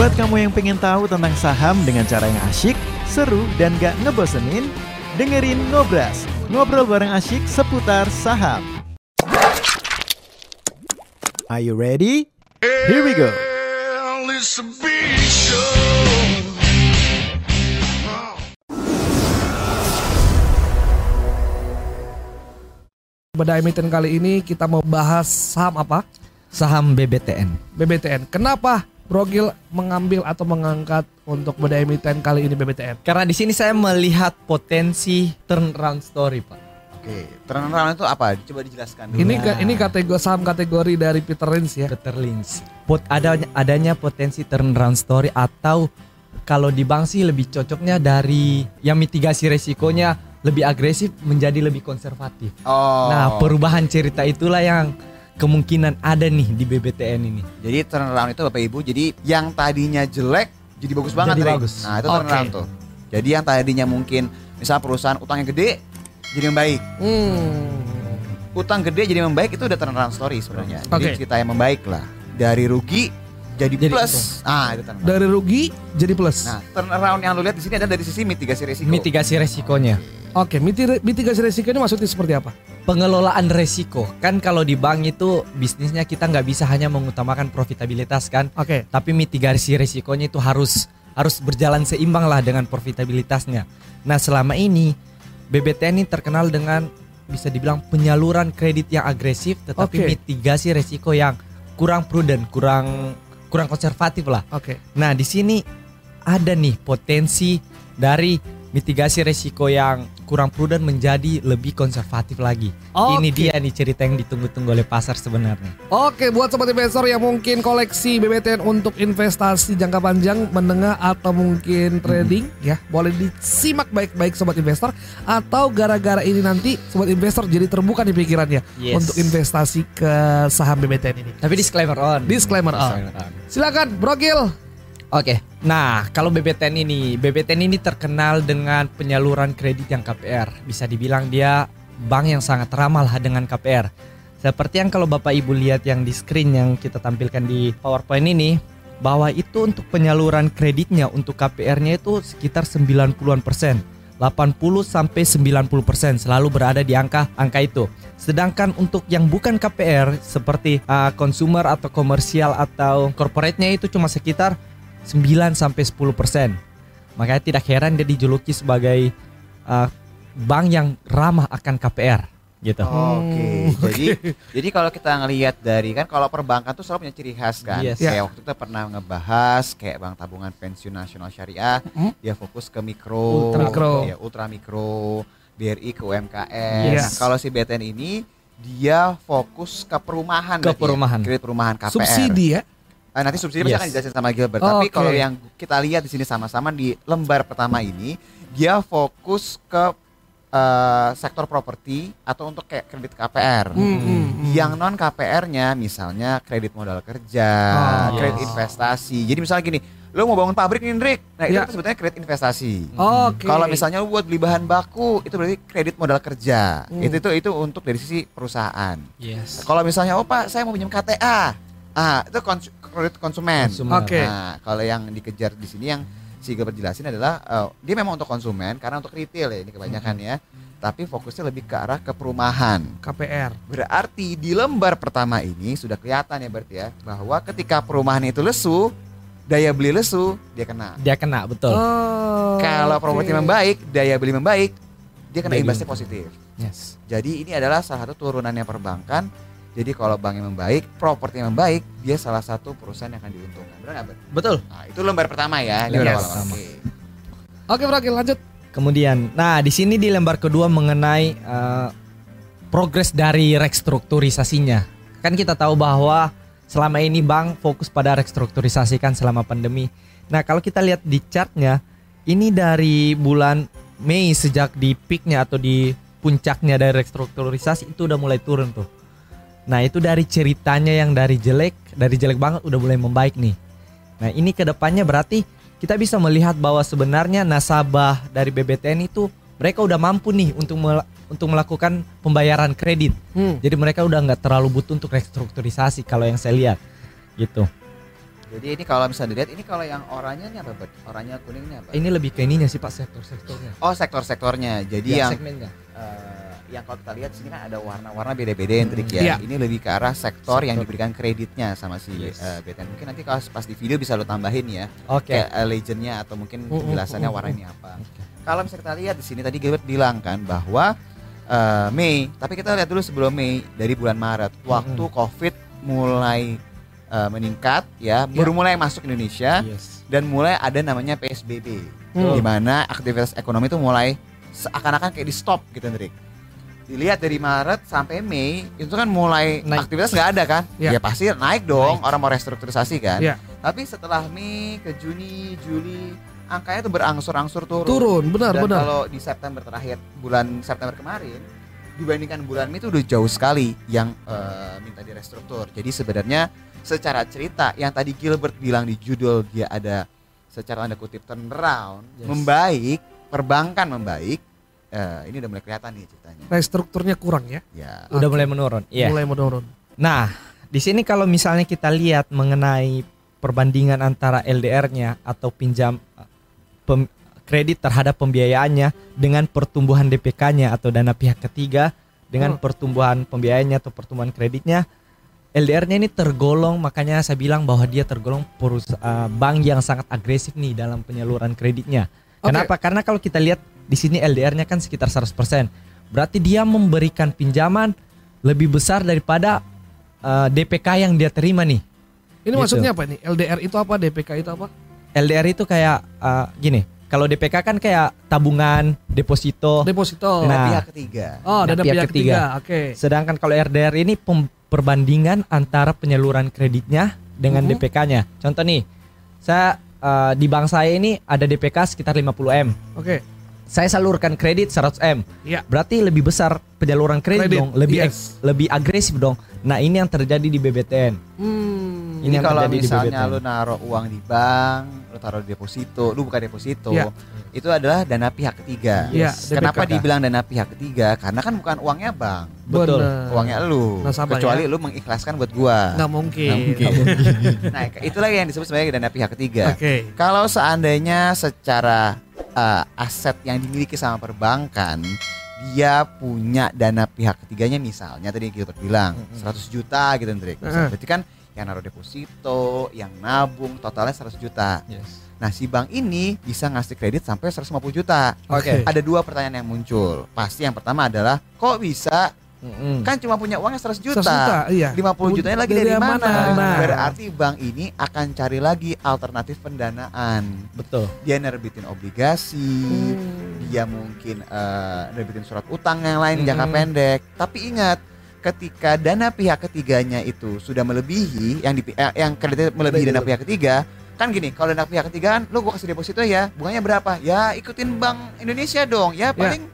Buat kamu yang pengen tahu tentang saham dengan cara yang asyik, seru, dan gak ngebosenin, dengerin Ngobras, ngobrol bareng asyik seputar saham. Are you ready? Here we go. Pada emiten kali ini kita mau bahas saham apa? Saham BBTN. BBTN. Kenapa Brogil mengambil atau mengangkat untuk pada emiten kali ini BBTN? Karena di sini saya melihat potensi turnaround story, Pak. Oke, turnaround itu apa? Coba dijelaskan dulu. Ini ini kategori saham kategori dari Peter Lynch ya. Peter Lynch. Pot adanya adanya potensi turnaround story atau kalau di bank sih lebih cocoknya dari yang mitigasi resikonya lebih agresif menjadi lebih konservatif. Oh. Nah, perubahan cerita itulah yang kemungkinan ada nih di BBTN ini. Jadi turnaround itu Bapak Ibu, jadi yang tadinya jelek jadi bagus banget. Jadi bagus. Nah, itu turnaround tuh. Jadi yang tadinya mungkin misal perusahaan utangnya gede jadi membaik. Hmm. Utang gede jadi membaik itu udah turnaround story sebenarnya. Jadi cerita yang membaik lah. Dari rugi jadi, Jadi plus. Ah, itu turnaround. Dari rugi jadi plus. Nah, turnaround yang lu lihat di sini adalah dari sisi mitigasi risiko. Mitigasi resikonya. Oke, miti- mitigasi resiko ini maksudnya seperti apa? Pengelolaan resiko kan kalau di bank itu bisnisnya kita nggak bisa hanya mengutamakan profitabilitas kan, Oke. tapi mitigasi resikonya itu harus harus berjalan seimbang lah dengan profitabilitasnya. Nah selama ini BBTN ini terkenal dengan bisa dibilang penyaluran kredit yang agresif, tetapi Oke. mitigasi resiko yang kurang prudent, kurang kurang konservatif lah. Oke. Nah di sini ada nih potensi dari mitigasi resiko yang kurang prudent menjadi lebih konservatif lagi. Ini Oke. dia nih cerita yang ditunggu-tunggu oleh pasar sebenarnya. Oke, buat sobat investor yang mungkin koleksi BBTN untuk investasi jangka panjang, menengah atau mungkin trading ya, boleh disimak baik-baik sobat investor atau gara-gara ini nanti sobat investor jadi terbuka di pikirannya Yes. untuk investasi ke saham BBTN ini. Tapi disclaimer on. Disclaimer on. Silakan, Brogil. Oke. Nah, kalau BBTN ini, BBTN ini terkenal dengan penyaluran kredit yang KPR. Bisa dibilang dia bank yang sangat ramah lah dengan KPR. Seperti yang kalau Bapak Ibu lihat yang di screen yang kita tampilkan di PowerPoint ini, bahwa itu untuk penyaluran kreditnya untuk KPR-nya itu sekitar 90-an persen. 80 sampai 90 persen selalu berada di angka angka itu. Sedangkan untuk yang bukan KPR seperti uh, consumer atau komersial atau corporate-nya itu cuma sekitar 9 sampai 10 persen. Makanya tidak heran dia dijuluki sebagai uh, bank yang ramah akan KPR gitu. Oke, Hmm, jadi jadi kalau kita ngelihat dari kan kalau perbankan tuh selalu punya ciri khas kan. Yes. Kayak waktu itu pernah ngebahas kayak Bank Tabungan Pensiun Nasional Syariah, Hmm. dia fokus ke mikro, Ultra mikro. ya ultra mikro, BRI ke UMKM. Yes. Kalau si BTN ini dia fokus ke perumahan Ke ya? perumahan. kredit perumahan KPR. Subsidi ya. Eh, nanti subsidi Yes. pasti akan dijelasin sama Gilbert. Oh, Tapi oke. kalau yang kita lihat di sini sama-sama di lembar pertama ini, dia fokus ke eh, sektor properti atau untuk kayak kredit KPR. Hmm, hmm, hmm. Yang non KPR-nya misalnya kredit modal kerja, Oh, kredit yes. investasi. Jadi misalnya gini, lu mau bangun pabrik nih, Rick. Nah, itu Ya. kan sebetulnya kredit investasi. Oke. Kalau misalnya lu buat beli bahan baku, itu berarti kredit modal kerja. Hmm. Itu itu itu untuk dari sisi perusahaan. Yes. Kalau misalnya oh Pak, saya mau pinjam KTA. Ah, itu kredit konsumen. Konsumen. Oke. Nah, kalau yang dikejar di sini yang si Gilbert jelasin adalah eh, dia memang untuk konsumen karena untuk retail ya ini kebanyakan ya. Tapi fokusnya lebih ke arah ke perumahan. KPR. Berarti di lembar pertama ini sudah kelihatan ya berarti ya bahwa ketika perumahan itu lesu, daya beli lesu, dia kena. Dia kena betul. Oh, Kalau properti membaik, daya beli membaik, dia kena imbasnya positif. Yes. Jadi ini adalah salah satu turunannya perbankan. Jadi kalau bank yang membaik, properti yang membaik, dia salah satu perusahaan yang akan diuntungkan. Benar nggak? Betul. Nah, itu lembar pertama ya. Lembar Lembar pertama. Oke. Oke, lanjut. Kemudian, nah di sini di lembar kedua mengenai eh, progres dari restrukturisasinya. Kan kita tahu bahwa selama ini bank fokus pada restrukturisasi kan selama pandemi. Nah kalau kita lihat di chartnya, ini dari bulan Mei sejak di peaknya atau di puncaknya dari restrukturisasi itu udah mulai turun tuh. Nah itu dari ceritanya yang dari jelek, dari jelek banget udah mulai membaik nih. Nah ini ke depannya berarti kita bisa melihat bahwa sebenarnya nasabah dari BBTN itu mereka udah mampu nih untuk mel- untuk melakukan pembayaran kredit. Hmm. Jadi mereka udah nggak terlalu butuh untuk restrukturisasi kalau yang saya lihat gitu. Jadi ini kalau misalnya dilihat ini kalau yang oranye ini apa? Oranye kuning ini apa? Ini lebih ke ininya sih Pak sektor-sektornya. Oh, sektor-sektornya. Jadi Ya, yang segmennya. eh, yang kalau kita lihat sini kan ada warna-warna beda-beda yang trik ya. Iya. Ini lebih ke arah sektor, yang Sektor. diberikan kreditnya sama si Yes. eh, BTN. Mungkin nanti kalau pas di video bisa lo tambahin ya, Oke. kayak eh, legendnya atau mungkin Mm, mm, penjelasannya mm, warna mm. ini apa. Kalau misalnya kita lihat di sini tadi Gilbert bilang kan bahwa eh, Mei, tapi kita lihat dulu sebelum Mei dari bulan Maret, waktu Covid mulai eh, meningkat ya, baru mulai masuk Indonesia Yes. dan mulai ada namanya PSBB Hmm. di mana aktivitas ekonomi itu mulai seakan-akan kayak di stop gitu Hendrik. Dilihat dari Maret sampai Mei itu kan mulai Naik. aktivitas nggak ada kan? Ya. Ya pasti naik dong orang mau restrukturisasi kan. Ya. Tapi setelah Mei ke Juni, Juli angkanya tuh berangsur-angsur turun. Turun, benar Dan benar. kalau di September terakhir bulan September kemarin dibandingkan bulan Mei itu udah jauh sekali yang eh, minta direstruktur. Jadi sebenarnya secara cerita yang tadi Gilbert bilang di judul dia ada secara tanda kutip turnaround Yes. membaik, perbankan membaik. Eh, ini udah mulai kelihatan nih ceritanya. Restrukturnya kurang ya. Ya. Udah mulai menurun. Iya. Mulai menurun. Nah, di sini kalau misalnya kita lihat mengenai perbandingan antara LDR-nya atau pinjam uh, pem- kredit terhadap pembiayaannya dengan pertumbuhan DPK-nya atau dana pihak ketiga dengan Hmm. pertumbuhan pembiayaannya atau pertumbuhan kreditnya LDR-nya ini tergolong makanya saya bilang bahwa dia tergolong perus- uh, bank yang sangat agresif nih dalam penyaluran kreditnya. Oke. Kenapa? Karena kalau kita lihat di sini LDR-nya kan sekitar 100%. Berarti dia memberikan pinjaman lebih besar daripada uh, DPK yang dia terima nih. Ini Gitu. maksudnya apa nih? LDR itu apa? DPK itu apa? LDR itu kayak uh, gini. Kalau DPK kan kayak tabungan, deposito. Deposito. Dana Nah. pihak ketiga. oh, Nah, dana pihak pihak ketiga. ketiga. Oke. Sedangkan kalau RDR ini pem- perbandingan antara penyaluran kreditnya dengan Mhm. DPK-nya. Contoh nih, saya uh, di bank saya ini ada DPK sekitar 50 m. Oke. Saya salurkan kredit 100 m. Iya. Berarti lebih besar penyaluran kredit, Kredit, dong, lebih yes. lebih agresif dong. Nah ini yang terjadi di BBTN. Hmm. Ini Ini yang kalau terjadi di misalnya BBTN. lu naruh uang di bank, lu taruh di deposito, lu buka deposito, Iya. itu adalah dana pihak ketiga. Iya, Kenapa dibilang dana pihak ketiga? Karena kan bukan uangnya bank, Betul. Bener. uangnya lu. Nasabah Kecuali ya. lu mengikhlaskan buat gua. Nggak mungkin. Nggak mungkin. nah, itulah yang disebut sebagai dana pihak ketiga. Oke. Kalau seandainya secara uh, aset yang dimiliki sama perbankan dia punya dana pihak ketiganya misalnya tadi Gilbert bilang Mm-mm. 100 juta gitu Hendrik. Berarti kan yang naruh deposito, yang nabung totalnya 100 juta. Nah, si bank ini bisa ngasih kredit sampai 150 juta. Oke. Ada dua pertanyaan yang muncul. Pasti yang pertama adalah kok bisa Mm-mm. kan cuma punya uangnya 100 juta. 100 juta, iya. 50 jutanya lagi Dari dari, mana? mana? Nah. Berarti bank ini akan cari lagi alternatif pendanaan. Betul. Dia nerbitin obligasi, Hmm. dia mungkin eh, nerbitin surat utang yang lain jangka Mm-mm. pendek. Tapi ingat, ketika dana pihak ketiganya itu sudah melebihi yang di, eh, yang kreditnya melebihi dana pihak ketiga, kan gini, kalau dana pihak ketiga kan lu gua kasih deposito ya, bunganya berapa? Ya ikutin Bank Indonesia dong, ya paling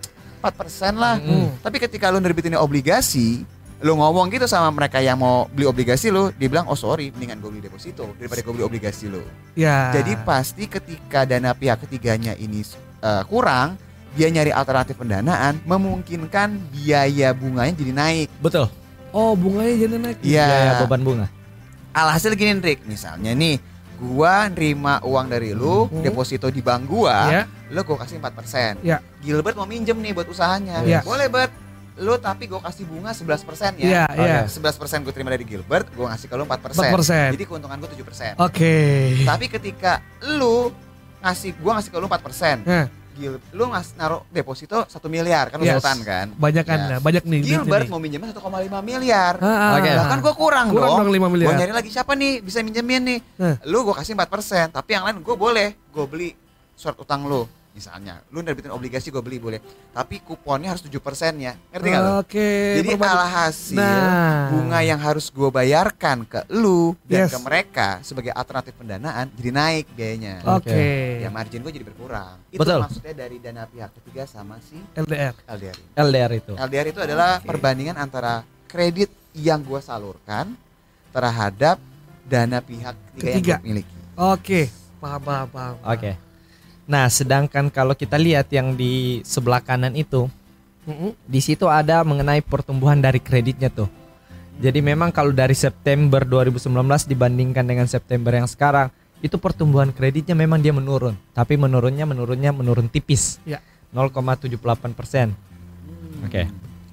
4% lah. Mm. Tapi ketika lu nerbitin obligasi, lu ngomong gitu sama mereka yang mau beli obligasi lu, dia bilang, "Oh, sorry, mendingan gue beli deposito daripada gue beli obligasi lu." Ya. Jadi pasti ketika dana pihak ketiganya ini eh, kurang, dia nyari alternatif pendanaan, memungkinkan biaya bunganya jadi naik. Betul. Oh, bunganya jadi naik. Iya. Biaya beban bunga. Alhasil gini, Rick, misalnya nih, gua nerima uang dari lu, Hmm. deposito di bank gua, Ya. lu gua kasih 4%. Ya. Gilbert mau minjem nih buat usahanya. Ya. Boleh, Bet. Lu tapi gua kasih bunga 11% Iya, ya. iya. 11% gue terima dari Gilbert, gue ngasih ke lu 4%. 4%. Jadi keuntungan gue 7%. Oke. Tapi ketika lu ngasih gua ngasih ke lu 4%, Nah, Gil, lu ngas naruh deposito 1 miliar kan lu Yes. sultan kan? banyak kan, nah, banyak nih. Gilbert mau minjemnya 1,5 miliar. Ah, Oke. ah, Lah kan gua kurang, kurang dong. dong 5 Gua miliar. nyari lagi siapa nih bisa minjemin nih. Nah. Lu gua kasih 4%, tapi yang lain gua boleh. Gua beli surat utang lu misalnya. Lu nerbitin obligasi gua beli boleh. Tapi kuponnya harus 7% ya. Ngerti nggak lu? Oke. Jadi perbanding- alhasil Nah. bunga yang harus gua bayarkan ke lu dan Yes. ke mereka sebagai alternatif pendanaan jadi naik biayanya. Oke. Ya margin gue jadi berkurang. Itu Betul. maksudnya dari dana pihak ketiga sama si LDR. LDR. ini. LDR itu. LDR itu adalah Oke. perbandingan antara kredit yang gue salurkan terhadap dana pihak ketiga, Ketiga. yang gue miliki. Oke. Paham, paham, paham. Oke. Nah, sedangkan kalau kita lihat yang di sebelah kanan itu, Mm-mm. di situ ada mengenai pertumbuhan dari kreditnya tuh. Jadi memang kalau dari September 2019 dibandingkan dengan September yang sekarang itu pertumbuhan kreditnya memang dia menurun, tapi menurunnya menurunnya menurun tipis. Ya. 0,78 persen. Oke.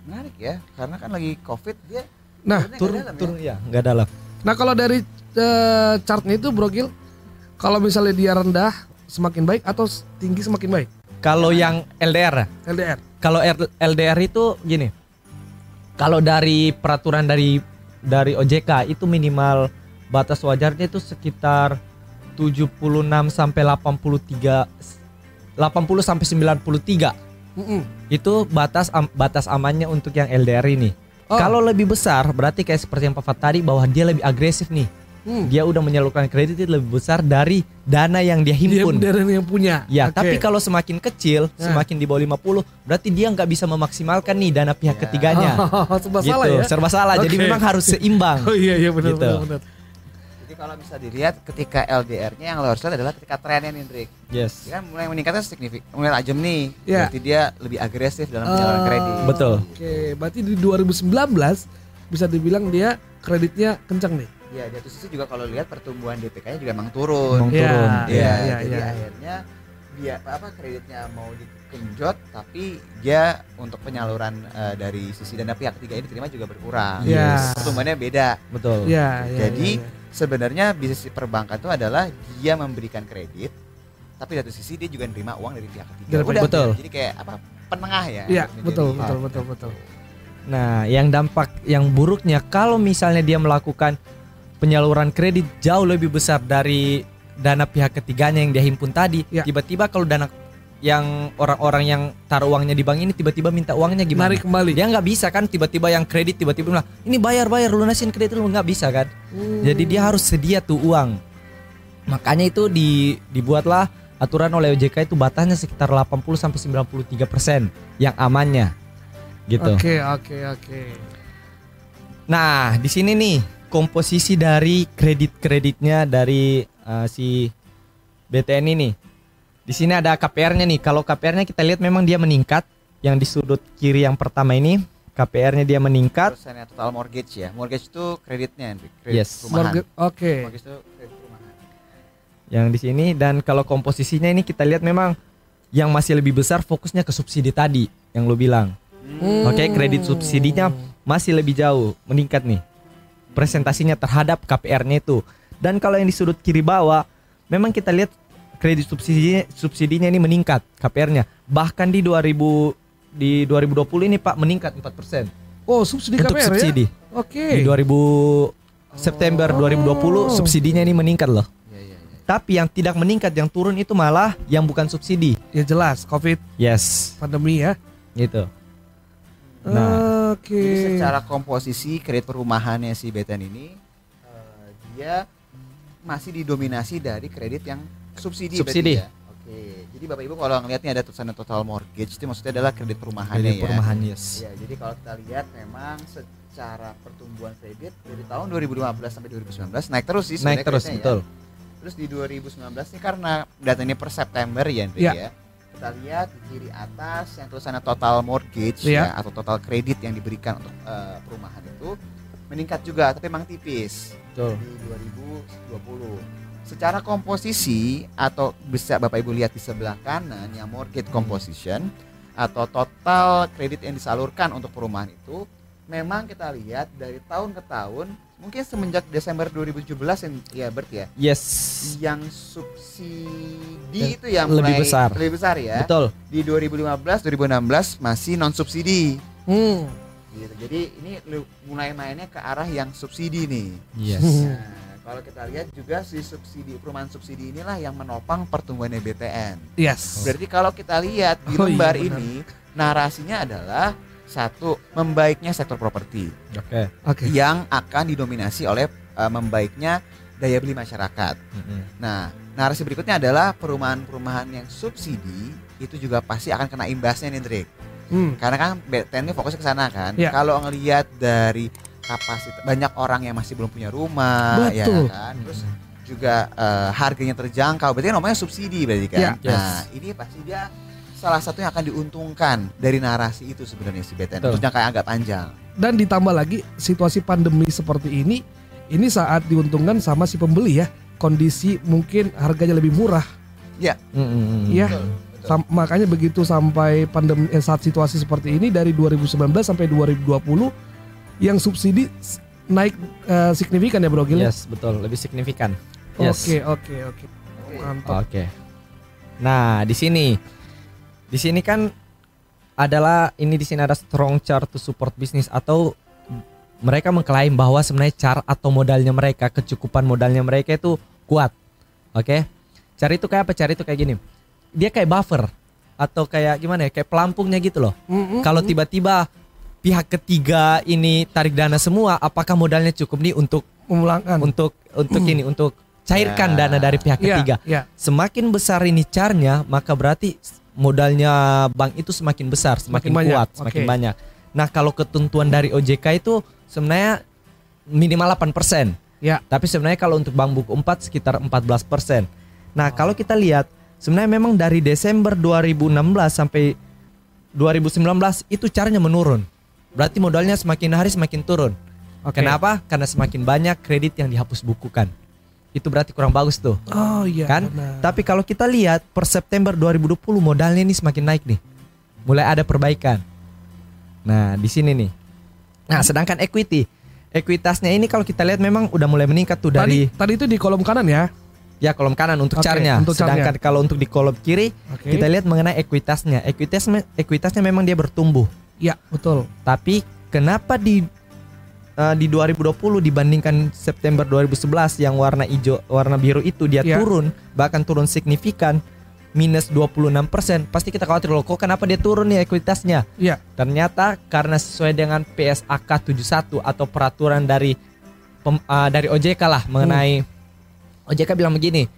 Menarik ya, karena kan lagi covid dia Nah, Turun, dalam ya. turun ya, nggak dalam. Nah kalau dari eh, chartnya itu Bro Gil, kalau misalnya dia rendah semakin baik atau tinggi semakin baik? Kalau yang LDR, LDR. kalau LDR itu gini. Kalau dari peraturan dari dari OJK itu minimal batas wajarnya itu sekitar 76 sampai 83 80 sampai 93. Mm-mm. Itu batas am- batas amannya untuk yang LDR ini. Oh. Kalau lebih besar berarti kayak seperti yang Pak Fat tadi bahwa dia lebih agresif nih. Hmm. Dia udah menyalurkan kredit itu lebih besar dari dana yang dia dia himpun. dari yang punya. Ya, Oke. tapi kalau semakin kecil, Nah. semakin di bawah 50, berarti dia nggak bisa memaksimalkan nih dana pihak Ya. ketiganya. Oh, serba gitu, salah ya. serba salah. Jadi Oke. memang harus seimbang. Oh iya iya benar Gitu. benar benar. Jadi kalau bisa dilihat ketika LDR-nya yang lo harus lihat adalah ketika trennya nih, Indrik. Yes. Dia kan mulai meningkatnya signifikan, mulai tajam nih. Ya. Berarti dia lebih agresif dalam penyaluran Oh, kredit. Betul. Oke, berarti di 2019 bisa dibilang dia kreditnya kencang nih. Ya, di satu sisi juga kalau lihat pertumbuhan DPK-nya juga emang turun. Emang Iya, turun. Iya, Ya, iya, jadi iya. akhirnya dia apa kreditnya mau dikenjot tapi dia untuk penyaluran eh, dari sisi dana pihak ketiga ini diterima juga berkurang. Iya. Pertumbuhannya beda. Betul. Iya, iya. Jadi, iya, iya. Sebenarnya bisnis perbankan itu adalah dia memberikan kredit tapi di satu sisi dia juga nerima uang dari pihak ketiga. Dari- Udah, betul. Jadi kayak apa? Penengah ya. Iya, betul, menjadi- betul, betul, betul. Nah, yang dampak yang buruknya kalau misalnya dia melakukan penyaluran kredit jauh lebih besar dari dana pihak ketiganya yang dia himpun tadi, Ya. tiba-tiba kalau dana yang orang-orang yang taruh uangnya di bank ini tiba-tiba minta uangnya gimana? Narik kembali. Dia nggak bisa kan tiba-tiba yang kredit tiba-tiba bilang ini bayar bayar lunasin kredit lu nggak bisa kan? Hmm. Jadi dia harus sedia tuh uang. Makanya itu di, dibuatlah aturan oleh OJK itu batasnya sekitar 80 sampai 93 persen yang amannya, gitu. Oke, oke, oke. Nah di sini nih komposisi dari kredit-kreditnya dari eh, si BTN ini. Di sini ada KPR-nya nih. Kalau KPR-nya kita lihat memang dia meningkat. Yang di sudut kiri yang pertama ini KPR-nya dia meningkat. Persennya total mortgage ya. Mortgage itu kreditnya, kredit Yes. Mortgage- Oke. Mortgage itu kredit perumahan. yang di sini dan kalau komposisinya ini kita lihat memang yang masih lebih besar fokusnya ke subsidi tadi yang lu bilang. Hmm. Oke, kredit subsidinya masih lebih jauh meningkat nih. Presentasinya terhadap KPR-nya itu. Dan kalau yang di sudut kiri bawah memang kita lihat kredit subsidinya subsidinya ini meningkat KPR-nya. Bahkan di 2000 di 2020 ini Pak meningkat 4% Oh, subsidi untuk KPR subsidi. ya? Oke. Di 2000 September 2020 subsidinya ini meningkat loh. Iya, iya, iya. Tapi yang tidak meningkat yang turun itu malah yang bukan subsidi. Ya jelas, Covid Yes, pandemi ya. gitu. Nah. Oke. Jadi secara komposisi kredit perumahannya si BTN ini eh, dia masih didominasi dari kredit yang subsidi. Subsidi. ya? Oke. Jadi Bapak Ibu kalau ngelihatnya ada tulisan total mortgage itu maksudnya adalah kredit perumahannya Kredit ya. perumahan yes. Ya, jadi kalau kita lihat memang secara pertumbuhan kredit dari tahun 2015 sampai 2019 naik terus sih Naik terus ya. betul. Terus di 2019 ini karena data ini per September ya, Hendrik, Ya. ya. Kita lihat di kiri atas yang tulisannya total mortgage Ya. ya atau total kredit yang diberikan untuk eh, perumahan itu meningkat juga tapi memang tipis Betul. di 2020. Secara komposisi atau bisa Bapak Ibu lihat di sebelah kanan yang mortgage composition atau total kredit yang disalurkan untuk perumahan itu memang kita lihat dari tahun ke tahun mungkin semenjak Desember 2017 yang ya berarti ya Yes. yang subsidi Yang itu yang lebih mulai besar. lebih besar ya. Betul. Di 2015 2016 masih non subsidi. Hmm. Gitu. Jadi ini mulai mainnya ke arah yang subsidi nih. Yes. Nah, kalau kita lihat juga si subsidi perumahan subsidi inilah yang menopang pertumbuhan BTN. Yes. Berarti kalau kita lihat di Oh iya, lembar benar. ini narasinya adalah satu membaiknya sektor properti Oke. Oke. yang akan didominasi oleh eh, membaiknya daya beli masyarakat. Nah, narasi berikutnya adalah perumahan-perumahan yang subsidi itu juga pasti akan kena imbasnya nih, Drik. Hmm. Karena kan BTN ini fokusnya ke sana kan. Ya. Kalau ngelihat dari kapasitas banyak orang yang masih belum punya rumah Betul. ya kan. Terus juga eh, harganya terjangkau. Berarti kan namanya subsidi berarti kan. Ya. Yes. Nah, ini pasti dia salah satu yang akan diuntungkan dari narasi itu sebenarnya si BTN jangka yang agak panjang. Dan ditambah lagi situasi pandemi seperti ini, ini saat diuntungkan sama si pembeli ya. Kondisi mungkin harganya lebih murah. Mm-mm. Iya. Betul, betul. Sam- makanya begitu sampai pandemi eh, saat situasi seperti ini dari 2019 sampai 2020 yang subsidi naik eh, signifikan ya Bro Gil? Yes, betul, lebih signifikan. Yes. Oke, oke, oke. Mantap. Oke. Nah, di sini di sini kan adalah ini di sini ada strong chart to support bisnis atau mereka mengklaim bahwa sebenarnya chart atau modalnya mereka, kecukupan modalnya mereka itu kuat. Oke. Cari itu kayak apa? Cari itu kayak gini. Dia kayak buffer atau kayak gimana ya? Kayak pelampungnya gitu loh. Mm-mm. Kalau tiba-tiba pihak ketiga ini tarik dana semua, apakah modalnya cukup nih untuk memulangkan. untuk untuk ini untuk cairkan Ya. dana dari pihak Iya, ketiga? iya. semakin besar ini carnya maka berarti modalnya bank itu semakin besar semakin, Semakin banyak, kuat semakin oke. banyak. Nah kalau ketentuan dari OJK itu sebenarnya minimal 8% Ya. tapi sebenarnya kalau untuk bank buku 4 sekitar 14% nah kalau kita lihat sebenarnya memang dari Desember 2016 sampai 2019 itu caranya menurun. Berarti modalnya semakin hari semakin turun. Oke. kenapa? Karena semakin banyak kredit yang dihapus bukukan itu berarti kurang bagus tuh Oh iya. kan? benar. Tapi kalau kita lihat per September 2020 modalnya ini semakin naik nih. Mulai ada perbaikan. Nah, di sini nih. Nah, sedangkan equity, ekuitasnya ini kalau kita lihat memang udah mulai meningkat tuh tadi dari tadi itu di kolom kanan ya. ya kolom kanan untuk Oke, chartnya. untuk sedangkan kalau untuk di kolom kiri Oke. kita lihat mengenai ekuitasnya. Ekuitas ekuitasnya memang dia bertumbuh. Ya, betul. Tapi kenapa di eh, di 2020 dibandingkan September 2011 yang warna hijau, warna biru itu dia Ya. turun, bahkan turun signifikan minus 26%. Pasti kita khawatir loh, kok kenapa dia turun nih ekuitasnya? Iya. Ternyata karena sesuai dengan PSAK 71 atau peraturan dari pem- eh, dari OJK lah mengenai OJK bilang begini,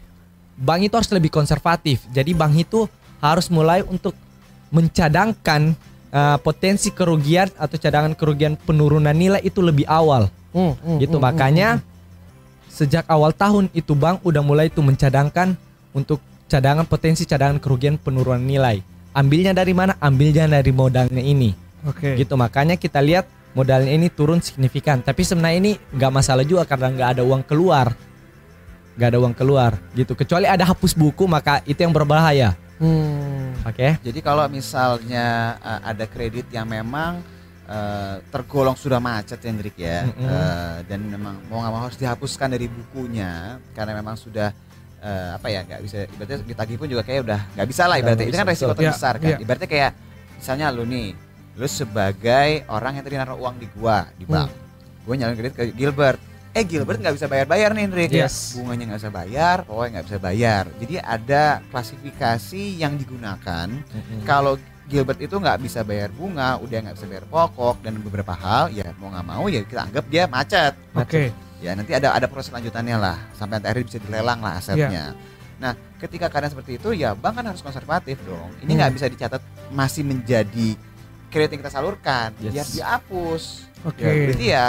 bank itu harus lebih konservatif. Jadi bank itu harus mulai untuk mencadangkan eh, potensi kerugian atau cadangan kerugian penurunan nilai itu lebih awal. Hmm, hmm, gitu hmm, makanya sejak awal tahun itu bank udah mulai tuh mencadangkan untuk cadangan potensi cadangan kerugian penurunan nilai. Ambilnya dari mana? Ambilnya dari modalnya ini. Oke. Gitu makanya kita lihat modalnya ini turun signifikan. Tapi sebenarnya ini nggak masalah juga karena nggak ada uang keluar, nggak ada uang keluar gitu. Kecuali ada hapus buku maka itu yang berbahaya. Hmm. Oke? Jadi kalau misalnya uh, ada kredit yang memang uh, tergolong sudah macet ya Hendrik ya, Mm-mm. uh, dan memang mau nggak mau harus dihapuskan dari bukunya karena memang sudah uh, apa ya nggak bisa ibaratnya ditagih pun juga kayak udah nggak bisa lah ibaratnya itu kan resiko terbesar Iya, kan. iya. Ibaratnya kayak misalnya lu nih, lu sebagai orang yang tadi naruh uang di gua di bank, gua nyalon kredit ke Gilbert. Eh Gilbert nggak bisa bayar-bayar nih Hendrik. Yes. Bunganya nggak bisa bayar, pokoknya nggak bisa bayar. Jadi ada klasifikasi yang digunakan kalau Gilbert itu nggak bisa bayar bunga, udah nggak bisa bayar pokok dan beberapa hal, ya mau nggak mau ya kita anggap dia macet. Oke. Ya nanti ada ada proses lanjutannya lah, sampai akhirnya bisa dilelang lah asetnya. Nah, ketika keadaan seperti itu, ya bank kan harus konservatif dong. Ini nggak Hmm. bisa dicatat masih menjadi kredit yang kita salurkan, Yes. ya dihapus. Oke. Ya, berarti ya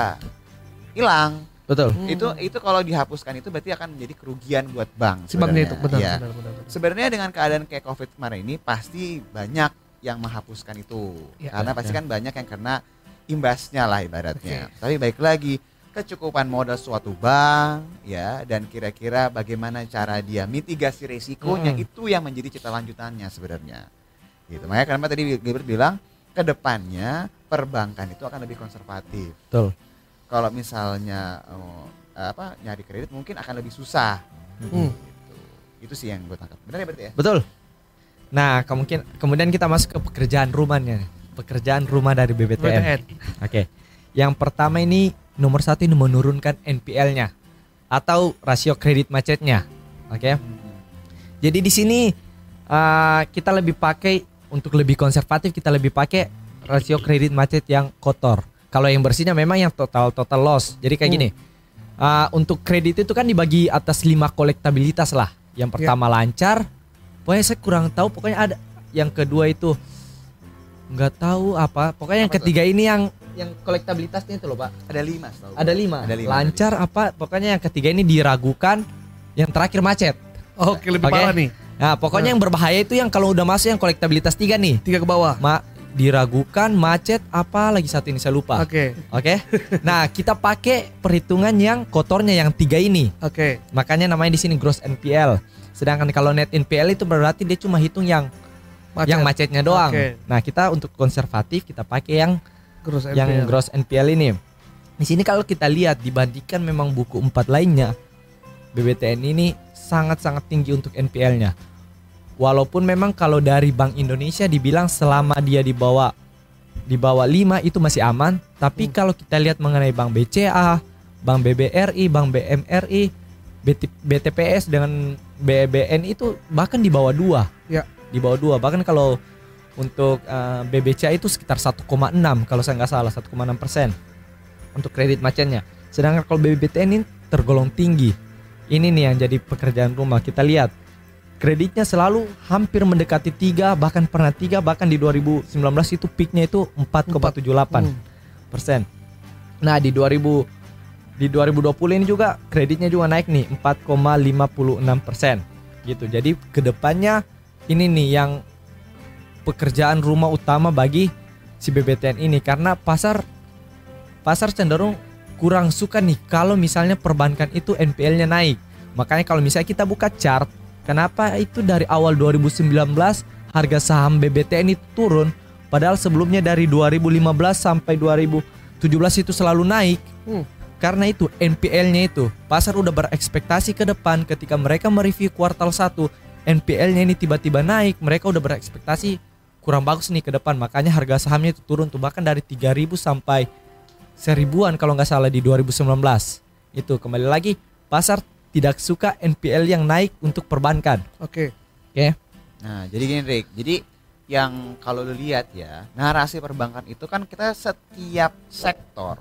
hilang. Betul. Hmm. Itu itu kalau dihapuskan itu berarti akan menjadi kerugian buat bank. si banknya itu sebenarnya. benar, Ya. benar, benar, benar. Sebenarnya dengan keadaan kayak COVID kemarin ini pasti banyak yang menghapuskan itu. Ya, Karena ya, pasti ya. kan banyak yang kena imbasnya lah ibaratnya. Tapi baik lagi kecukupan modal suatu bank ya dan kira-kira bagaimana cara dia mitigasi resikonya Mm. itu yang menjadi cita lanjutannya sebenarnya. Gitu. Makanya kenapa tadi Gilbert bilang ke depannya perbankan itu akan lebih konservatif. Betul. Kalau misalnya oh, apa nyari kredit mungkin akan lebih susah. Hmm. Itu sih yang gue tangkap. Benar ya berarti ya? Betul. Nah, kemungkin kemudian kita masuk ke pekerjaan rumahnya. Pekerjaan rumah dari BBTN. BTN. Oke. Yang pertama ini nomor satu ini menurunkan NPL-nya atau rasio kredit macetnya. Oke. Jadi di sini uh, kita lebih pakai untuk lebih konservatif kita lebih pakai rasio kredit macet yang kotor. Kalau yang bersihnya memang yang total total loss. Jadi kayak Hmm. gini. uh, untuk kredit itu kan dibagi atas lima kolektabilitas lah. Yang pertama lancar. Pokoknya saya kurang tahu. Pokoknya ada. Yang kedua itu nggak tahu apa. Pokoknya yang Apa tuh? ketiga ini yang yang kolektabilitasnya itu loh pak. Ada lima gue. Ada lima. Ada lima, Lancar apa? Pokoknya yang ketiga ini diragukan. Yang terakhir macet. Oke, lebih Oke. parah nih. Nah, pokoknya yang berbahaya itu yang kalau udah masuk yang kolektabilitas tiga nih. Tiga ke bawah. Ma diragukan, macet, apa lagi satu ini saya lupa. Oke. Oke. Nah, kita pakai perhitungan yang kotornya yang tiga ini. Oke. Makanya namanya di sini gross NPL. Sedangkan kalau net NPL itu berarti dia cuma hitung yang Macet. yang macetnya doang. Oke. Nah, kita untuk konservatif kita pakai yang Gross yang NPL. gross NPL ini. Di sini kalau kita lihat dibandingkan memang buku empat lainnya, BBTN ini sangat-sangat tinggi untuk NPL-nya. Walaupun memang kalau dari Bank Indonesia dibilang selama dia di bawah di bawah 5 itu masih aman, tapi kalau kita lihat mengenai Bank BCA, Bank BBRI, Bank BMRI, BT BTPS dengan BBN itu bahkan di bawah dua. Ya. Di bawah dua. Bahkan kalau untuk eh, BBCA itu sekitar 1,6 kalau saya nggak salah 1,6 persen untuk kredit macetnya. Sedangkan kalau BBTN ini tergolong tinggi. Ini nih yang jadi pekerjaan rumah. Kita lihat kreditnya selalu hampir mendekati tiga bahkan pernah tiga bahkan di 2019 itu peaknya itu 4,78 Hmm. persen. Nah di 2000 di 2020 ini juga kreditnya juga naik nih 4,56 persen gitu. Jadi ke depannya ini nih yang pekerjaan rumah utama bagi si BBTN ini karena pasar pasar cenderung kurang suka nih kalau misalnya perbankan itu NPL-nya naik. Makanya kalau misalnya kita buka chart, kenapa itu dari awal 2019 harga saham BBTN itu turun padahal sebelumnya dari 2015 sampai 2017 itu selalu naik. Hmm. Karena itu NPL-nya itu pasar udah berekspektasi ke depan ketika mereka mereview kuartal 1 NPL-nya ini tiba-tiba naik, mereka udah berekspektasi kurang bagus nih ke depan. Makanya harga sahamnya itu turun tuh bahkan dari 3000 sampai seribuan kalau nggak salah di 2019. Itu kembali lagi pasar tidak suka NPL yang naik untuk perbankan. Oke. Oke. Nah, jadi gini Rick. Jadi yang kalau lu lihat ya, narasi perbankan itu kan kita setiap sektor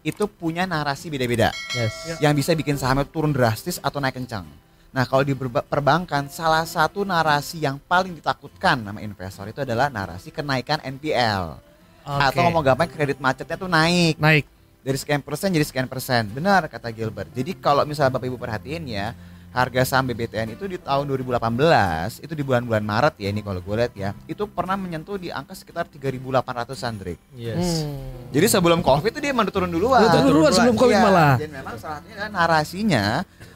itu punya narasi beda-beda Yes. yang bisa bikin sahamnya turun drastis atau naik kencang. Nah, kalau di perbankan salah satu narasi yang paling ditakutkan sama investor itu adalah narasi kenaikan NPL. Atau Oke. ngomong gampang kredit macetnya tuh naik naik. Dari sekian persen jadi sekian persen. Benar kata Gilbert. Jadi kalau misalnya Bapak Ibu perhatiin ya, harga saham BBTN itu di tahun 2018 itu di bulan-bulan Maret ya ini kalau gue lihat ya, itu pernah menyentuh di angka sekitar 3.800-an Drik. Yes. Hmm. Jadi sebelum Covid itu dia emang turun duluan. Turun duluan sebelum Covid Iya, malah. Dan memang salah satunya kan narasinya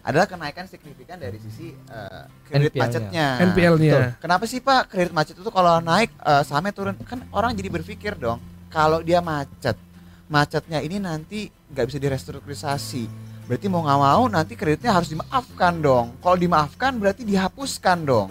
adalah kenaikan signifikan dari sisi eh, kredit macetnya. NPL-nya. Kenapa sih Pak kredit macet itu kalau naik eh, sahamnya turun? Kan orang jadi berpikir dong, kalau dia macet, macetnya ini nanti nggak bisa direstrukturisasi. Berarti mau nggak mau nanti kreditnya harus dimaafkan dong. Kalau dimaafkan berarti dihapuskan dong.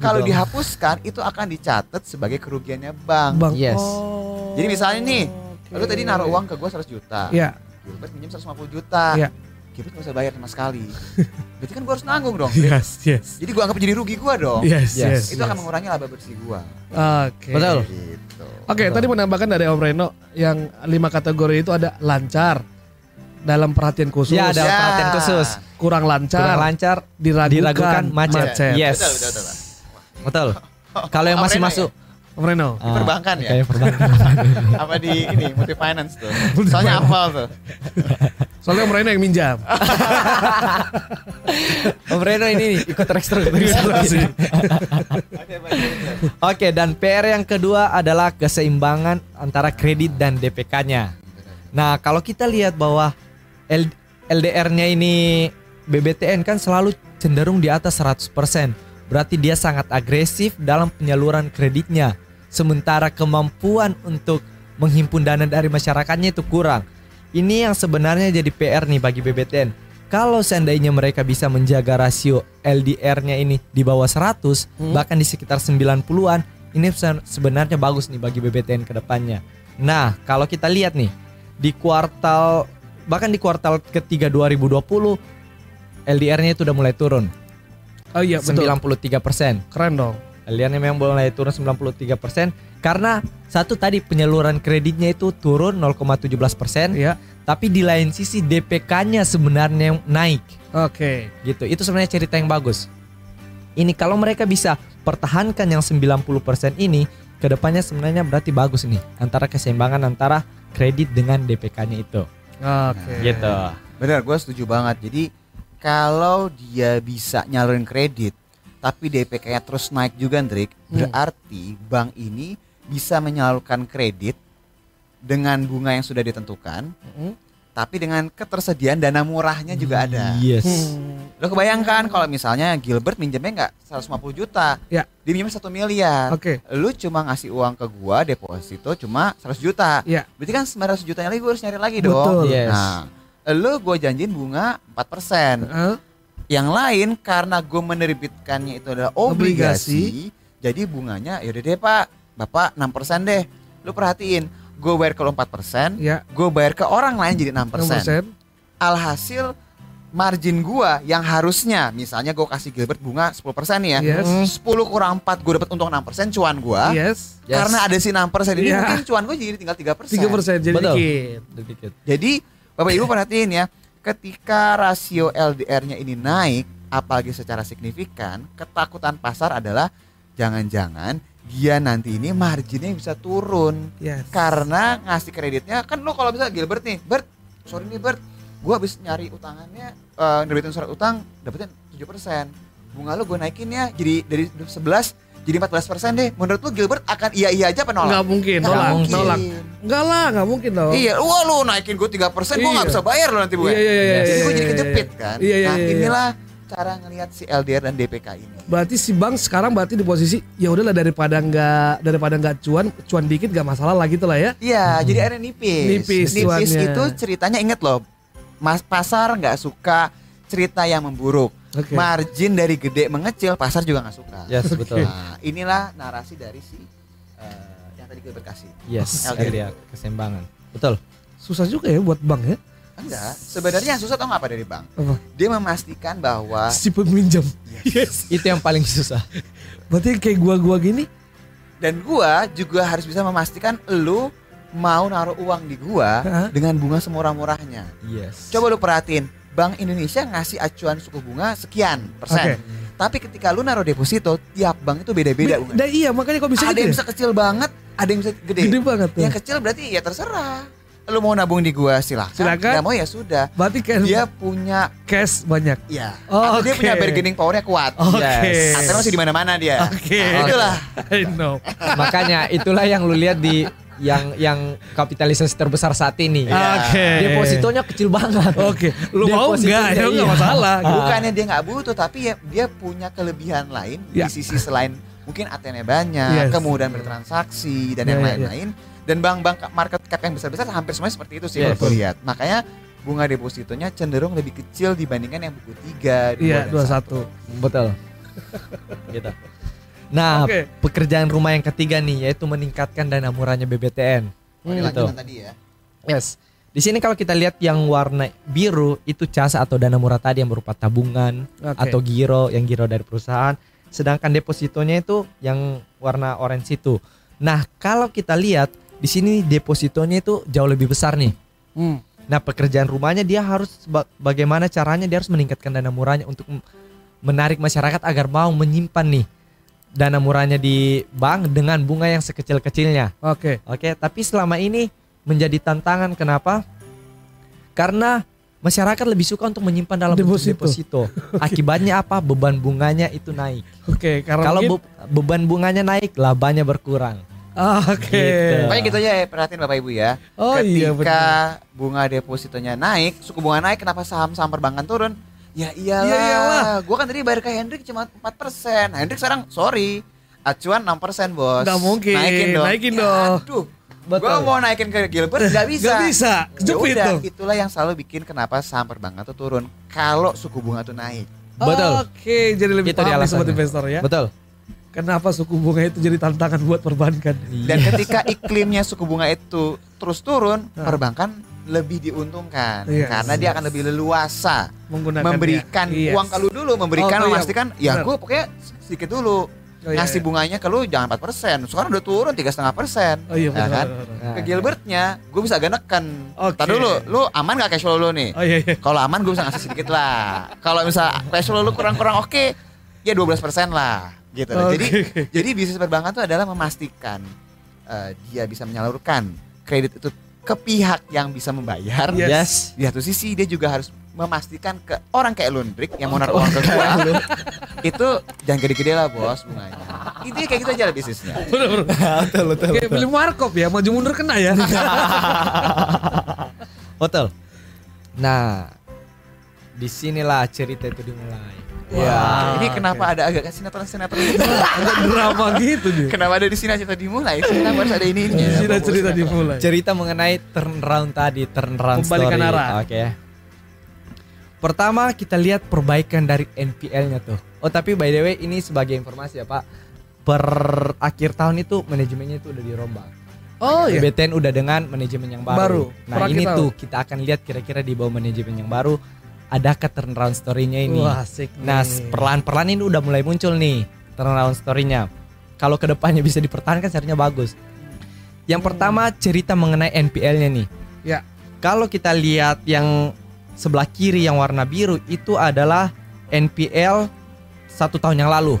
Kalau dong. dihapuskan itu akan dicatat sebagai kerugiannya bank. Bang. Yes. Oh, Jadi misalnya nih, oke. Lu tadi naruh uang ke gue 100 juta. Iya. Gilbert minjem 150 juta. Iya. Gilbert gak usah bayar sama sekali. Berarti kan gue harus nanggung dong. Yes, yes. Jadi gue anggap jadi rugi gue dong. Yes, Yes. yes. Itu akan mengurangi laba bersih gue. Oke. Betul. Gitu. Oke, tadi menambahkan dari Om Reno yang lima kategori itu ada lancar dalam perhatian khusus, Ya ada Ya. perhatian khusus. kurang lancar, Kurang lancar, diragukan, diragukan macet. macet. Yes. Betul, betul, betul. Betul. Kalau yang masih masuk Om Reno. ah, perbankan ya? Kayak perbankan. Apa di ini multi finance tuh. Soalnya hafal tuh. Soalnya Om Reno yang minjam. Om Reno ini nih, ikut restrukturisasi. Oke, dan PR yang kedua adalah keseimbangan antara kredit dan DPK-nya. Nah, kalau kita lihat bahwa LDR-nya ini BBTN kan selalu cenderung di atas 100%. Berarti dia sangat agresif dalam penyaluran kreditnya. Sementara kemampuan untuk menghimpun dana dari masyarakatnya itu kurang. Ini yang sebenarnya jadi PR nih bagi BBTN. Kalau seandainya mereka bisa menjaga rasio LDR-nya ini di bawah 100, Hmm. bahkan di sekitar 90-an, ini se- sebenarnya bagus nih bagi BBTN ke depannya. Nah, kalau kita lihat nih di kuartal bahkan di kuartal ketiga 2020 LDR-nya itu udah mulai turun Oh iya betul. 93%. Keren dong. LDR-nya memang mulai turun 93% karena satu tadi penyaluran kreditnya itu turun 0,17%, Iya. tapi di lain sisi DPK-nya sebenarnya naik Oke. gitu. Itu sebenarnya cerita yang bagus. Ini kalau mereka bisa pertahankan yang 90% ini, ke depannya sebenarnya berarti bagus nih antara keseimbangan antara kredit dengan DPK-nya itu. Oke. Gitu. Benar, gue setuju banget. Jadi kalau dia bisa nyalurin kredit tapi DPK-nya terus naik juga, Ndrik, Hmm. berarti bank ini bisa menyalurkan kredit dengan bunga yang sudah ditentukan, Hmm. tapi dengan ketersediaan dana murahnya juga ada. Yes. Hmm. Lo kebayangkan kalau misalnya Gilbert minjemnya nggak 150 juta, Ya. dia minjem satu miliar. Oke. Lu cuma ngasih uang ke gua deposito cuma 100 juta. Ya. Berarti kan 900 jutanya lagi gua harus nyari lagi dong. Betul. Yes. Nah, lu gua janjiin bunga 4%. Hah? Yang lain karena gue menerbitkannya itu adalah obligasi, jadi bunganya yaudah deh pak, bapak 6% deh. Lu perhatiin, gue bayar ke lu 4%, Ya. gue bayar ke orang lain jadi 6%. 6%. Alhasil margin gua yang harusnya misalnya gue kasih Gilbert bunga 10% nih ya. Yes. 10 kurang 4 gue dapat untung 6% cuan gua. Yes. Yes. Karena ada si 6% ini Iya. mungkin cuan gue jadi tinggal 3%. 3% jadi Betul. dikit. Sedikit. Jadi Bapak Ibu perhatiin ya, ketika rasio LDR-nya ini naik, apalagi secara signifikan, ketakutan pasar adalah jangan-jangan dia nanti ini marginnya bisa turun Yes. karena ngasih kreditnya kan lo kalau bisa Gilbert nih, Bert, sorry nih Bert, gua habis nyari utangannya, eh nerbitin surat utang, dapetin 7%. Bunga lo gue naikin ya, jadi dari 11 jadi 14% deh. Menurut lu Gilbert akan iya iya aja apa nolak? Nggak mungkin, Nggak nolak, mungkin. nolak. Enggak lah, nggak mungkin dong. Iya, wah lu naikin gue 3% gue nggak Iya. bisa bayar lo nanti bunga. Iya, iya, iya, Yes. Jadi iya, gue iya, jadi iya. kejepit kan. Iya, iya, nah iya, iya. inilah cara ngelihat si LDR dan DPK ini. Berarti si bank sekarang berarti di posisi ya udahlah daripada nggak daripada nggak cuan, cuan dikit gak masalah lah gitu lah ya. Iya, jadi akhirnya nipis. Nipis cuannya. itu ceritanya inget loh, mas pasar nggak suka cerita yang memburuk. Oke. Margin dari gede mengecil, pasar juga nggak suka. Yes, betul. Nah, inilah narasi dari si eh, yang tadi gue berkasih. Yes, LDR. Keseimbangan. Betul. Susah juga ya buat bank ya. Enggak, sebenarnya yang susah tau nggak apa dari bank? Apa? Dia memastikan bahwa Si peminjam. Yes. Itu yang paling susah. Berarti kayak gua-gua gini, dan gua juga harus bisa memastikan lu mau naruh uang di gua Hah? dengan bunga semurah-murahnya. Yes. Coba lu perhatiin, Bank Indonesia ngasih acuan suku bunga sekian persen. Oke. Tapi ketika lu naruh deposito, tiap bank itu beda-beda. Nah, iya makanya kok bisa Ada gitu yang ya? bisa kecil banget, ada yang bisa gede. Gede banget tuh. Yang kecil berarti ya terserah. Lu mau nabung di gua silahkan. Silakan. Nggak mau ya sudah. Berarti kayak Dia punya cash banyak. ya. Oh, atau dia punya bargaining powernya kuat. Oke. Yes. Atau masih di mana-mana dia. Oke. Nah, itulah. I know. Makanya itulah yang lu lihat di yang yang kapitalisasi terbesar saat ini. Iya. Oke. Depositonya kecil banget. Oke, lu mau enggak? Ya enggak iya. masalah. Ah. Bukannya dia nggak butuh, tapi ya dia punya kelebihan lain Ya. di sisi selain mungkin ATM-nya banyak, Yes. kemudahan bertransaksi dan Ya, yang ya, ya. lain-lain. Dan bank-bank market cap yang besar-besar hampir semuanya seperti itu sih Yes. kalau lihat. Makanya bunga depositonya cenderung lebih kecil dibandingkan yang buku 3, 2, Iya, dan 21. Betul. gitu. Nah, Oke. pekerjaan rumah yang ketiga nih yaitu meningkatkan dana murahnya BBTN. Oh, ini Gitu. tadi ya. Yes. Di sini kalau kita lihat yang warna biru itu cas atau dana murah tadi yang berupa tabungan Oke. atau giro yang giro dari perusahaan. Sedangkan depositonya itu yang warna orange itu. Nah, kalau kita lihat di sini depositonya itu jauh lebih besar nih. Hmm. Nah, pekerjaan rumahnya dia harus ba- bagaimana caranya dia harus meningkatkan dana murahnya untuk menarik masyarakat agar mau menyimpan nih dana murahnya di bank dengan bunga yang sekecil-kecilnya. Oke. Oke, tapi selama ini menjadi tantangan kenapa? Karena masyarakat lebih suka untuk menyimpan dalam bentuk Deposito. deposito. Akibatnya apa? Beban bunganya itu naik. Oke, karena Kalau mungkin- be- beban bunganya naik, labanya berkurang. Ah, Oke. Gitu. Pokoknya gitu aja ya, perhatiin Bapak Ibu ya. Oh iya Ketika benar. bunga depositonya naik, suku bunga naik, kenapa saham-saham perbankan turun? Ya iyalah. Iya, iyalah. Gua kan tadi bayar ke Hendrik cuma 4%. Hendrik sekarang sorry, acuan 6% bos. Nggak mungkin, Naikin dong. naikin Ya, dong. Aduh. Betul. Gua mau naikin ke Gilbert nggak bisa. Nggak bisa, Ya kejepit udah, tuh. itulah yang selalu bikin kenapa saham perbankan tuh turun kalau suku bunga tuh naik. Betul. Oke, jadi lebih Itu paham sobat investor ya. Betul. Kenapa suku bunga itu jadi tantangan buat perbankan? Dan Iya. ketika iklimnya suku bunga itu terus turun, Nah. perbankan lebih diuntungkan Yes, karena dia akan lebih leluasa Menggunakan memberikan Yes. uang ke lu dulu, memberikan Oh, iya. memastikan ya Benar. gue pokoknya sedikit dulu Oh, iya, ngasih iya. bunganya ke lu jangan 4%. Sekarang udah turun tiga setengah persen. Oh iya Ya kan? Ke Gilbertnya, gue bisa agak neken. Oke. Ntar dulu, lu aman gak cash flow lu nih? Oh iya iya. Kalau aman gue bisa ngasih sedikit lah. Kalau misal cash flow lu kurang-kurang oke, ya 12% lah. Gitu. Oke. Jadi jadi bisnis perbankan itu adalah memastikan eh, dia bisa menyalurkan kredit itu ke pihak yang bisa membayar. Yes. Yes. Di satu sisi dia juga harus memastikan ke orang kayak Lundrik yang mau naruh uang ke gua itu jangan gede-gede lah bos bunganya. Intinya kayak gitu aja lah bisnisnya. betul betul Kayak beli warkop ya, maju mundur kena ya. Betul. Nah, di sinilah cerita itu dimulai. Wah. Ini kenapa ada agak sinetron-sinetron gitu? Agak drama gitu nih. Kenapa ada di sini cerita dimulai? Sini harus ada ini ini. Sini cerita dimulai. Cerita mengenai turnaround tadi, turnaround Kembalikan story. arah. Oke. Pertama kita lihat perbaikan dari NPL-nya tuh. Oh tapi by the way ini sebagai informasi ya Pak. Per akhir tahun itu manajemennya itu udah dirombak. Oh iya. BTN udah dengan manajemen yang baru. Baru, Nah ini tahun. tuh kita akan lihat kira-kira di bawah manajemen yang baru adakah turnaround story-nya ini. Wah, asik Nah nih. perlahan-perlahan ini udah mulai muncul nih turnaround story-nya. Kalau ke depannya bisa dipertahankan seharusnya bagus. Yang pertama cerita mengenai NPL-nya nih. Ya. Kalau kita lihat yang sebelah kiri yang warna biru itu adalah NPL satu tahun yang lalu.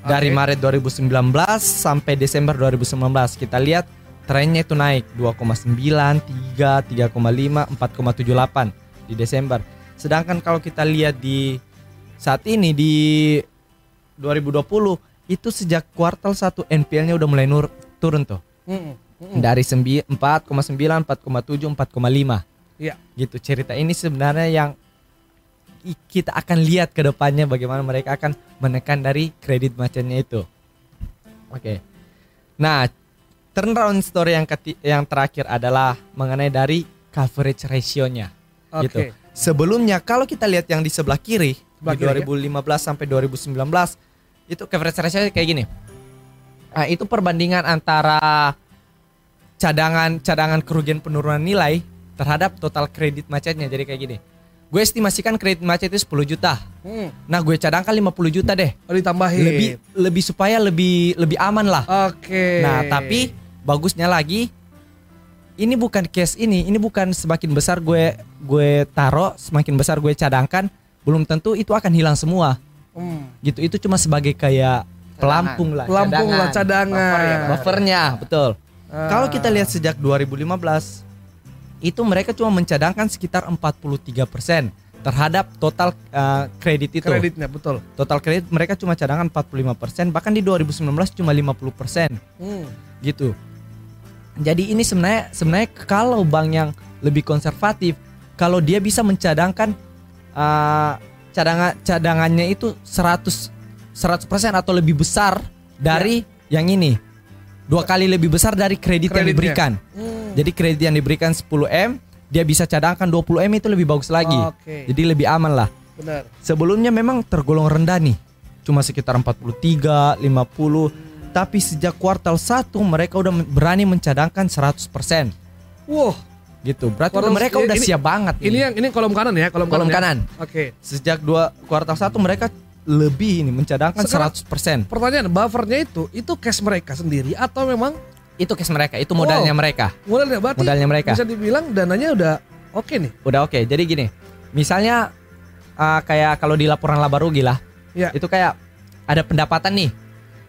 Dari Oke. Maret 2019 sampai Desember 2019 kita lihat trennya itu naik 2,9, 3, 3,5, 4,78 di Desember. Sedangkan kalau kita lihat di saat ini di 2020 itu sejak kuartal 1 NPL-nya udah mulai nur, turun tuh. Mm-mm. Mm-mm. Dari sembi- 4,9, 4,7, 4,5 Iya. gitu cerita ini sebenarnya yang kita akan lihat ke depannya bagaimana mereka akan menekan dari kredit macetnya itu oke nah turnaround story yang keti- yang terakhir adalah mengenai dari coverage ratio-nya Oke. gitu sebelumnya kalau kita lihat yang di sebelah kiri Sebelah di kiri, ya? 2015 sampai 2019 itu coverage ratio kayak gini nah, itu perbandingan antara cadangan cadangan kerugian penurunan nilai terhadap total kredit macetnya jadi kayak gini gue estimasikan kredit macet itu 10 juta Hmm. nah gue cadangkan 50 juta deh Oh ditambahin. lebih lebih supaya lebih lebih aman lah Oke. nah tapi bagusnya lagi ini bukan case ini ini bukan semakin besar gue gue taro semakin besar gue cadangkan belum tentu itu akan hilang semua Hmm. gitu itu cuma sebagai kayak pelampung lah Pelampung lah cadangan. Buffer ya, buffernya betul Ah. kalau kita lihat sejak 2015 itu mereka cuma mencadangkan sekitar 43% terhadap total uh, kredit itu. kreditnya betul. Total kredit mereka cuma cadangan 45%, bahkan di 2019 cuma 50% Hmm. gitu. Jadi ini sebenarnya sebenarnya kalau bank yang lebih konservatif, kalau dia bisa mencadangkan uh, cadangan cadangannya itu 100 100% atau lebih besar dari yang ini. Dua kali lebih besar dari kredit yang Kreditnya. diberikan. Hmm. Jadi kredit yang diberikan 10M, dia bisa cadangkan 20M itu lebih bagus lagi. Oke. Jadi lebih aman lah. Benar. Sebelumnya memang tergolong rendah nih. Cuma sekitar 43, 50. Tapi sejak kuartal 1 mereka udah berani mencadangkan 100%. Wow. Gitu. Berarti Kuartal- mereka udah ini- siap banget Ini nih. yang ini kolom kanan ya, kolom, kolom kanan. ya? kanan. Oke. Sejak dua kuartal 1 mereka lebih ini mencadangkan Sekarang- 100%. Pertanyaan, buffernya itu itu cash mereka sendiri atau memang Itu cash mereka, itu modalnya Wow. mereka. modalnya berarti Modalnya mereka. bisa dibilang dananya udah oke nih. Udah oke. Jadi gini, misalnya uh, kayak kalau di laporan laba rugi lah, Ya. itu kayak ada pendapatan nih.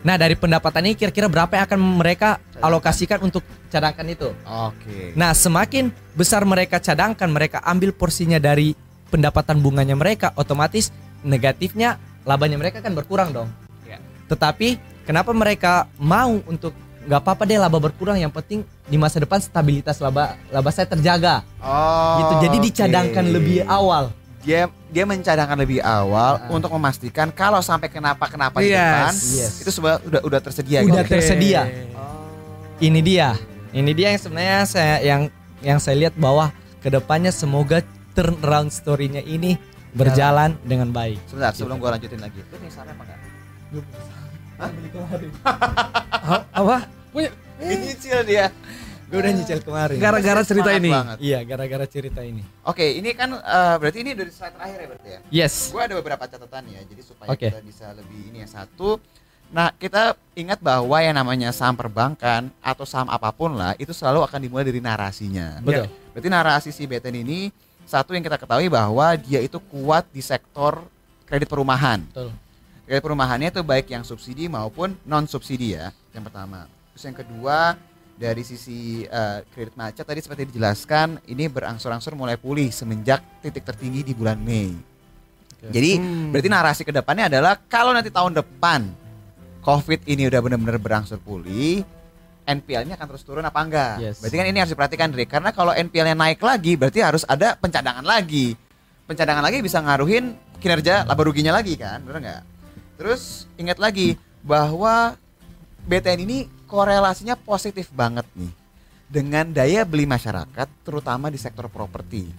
Nah dari pendapatan ini kira-kira berapa yang akan mereka alokasikan untuk cadangkan itu? Oke. Nah semakin besar mereka cadangkan, mereka ambil porsinya dari pendapatan bunganya mereka, otomatis negatifnya labanya mereka kan berkurang dong. Ya. Tetapi kenapa mereka mau untuk nggak apa-apa deh laba berkurang, yang penting di masa depan stabilitas laba laba saya terjaga Oh. gitu. Jadi dicadangkan oke. lebih awal. Dia dia mencadangkan lebih awal Ah. untuk memastikan kalau sampai kenapa-kenapa di Yes. depan Yes. itu sebenarnya udah udah tersedia Udah gitu. ter- tersedia. Oh. Ini dia, ini dia yang sebenarnya saya yang yang saya lihat bahwa ke depannya semoga turnaround story-nya ini berjalan dengan baik. Sebentar, sebelum gua lanjutin lagi. Lu sana apa enggak? Ah, apa? Punya Nyicil dia. Gue udah nyicil kemarin. gara-gara cerita Semangat ini. banget. Iya, gara-gara cerita ini. Oke, ini kan eh, berarti ini dari slide terakhir ya berarti ya. Yes. Gue ada beberapa catatan ya, jadi supaya Oke. kita bisa lebih ini ya satu. Nah, kita ingat bahwa yang namanya saham perbankan atau saham apa pun lah itu selalu akan dimulai dari narasinya. Betul. Berarti narasi si BTN ini satu yang kita ketahui bahwa dia itu kuat di sektor kredit perumahan. Betul. Kredit perumahannya itu baik yang subsidi maupun non subsidi ya. Yang pertama. Terus yang kedua dari sisi eh, kredit macet tadi seperti dijelaskan ini berangsur-angsur mulai pulih semenjak titik tertinggi di bulan Mei. Jadi Hmm. berarti narasi ke depannya adalah kalau nanti tahun depan COVID ini udah benar-benar berangsur pulih, NPL-nya akan terus turun apa enggak? Yes. Berarti kan ini harus diperhatikan, Dre. Karena kalau NPL-nya naik lagi, berarti harus ada pencadangan lagi. Pencadangan lagi bisa ngaruhin kinerja laba ruginya lagi kan, benar nggak? Terus ingat lagi bahwa BTN ini korelasinya positif banget nih dengan daya beli masyarakat, terutama di sektor properti.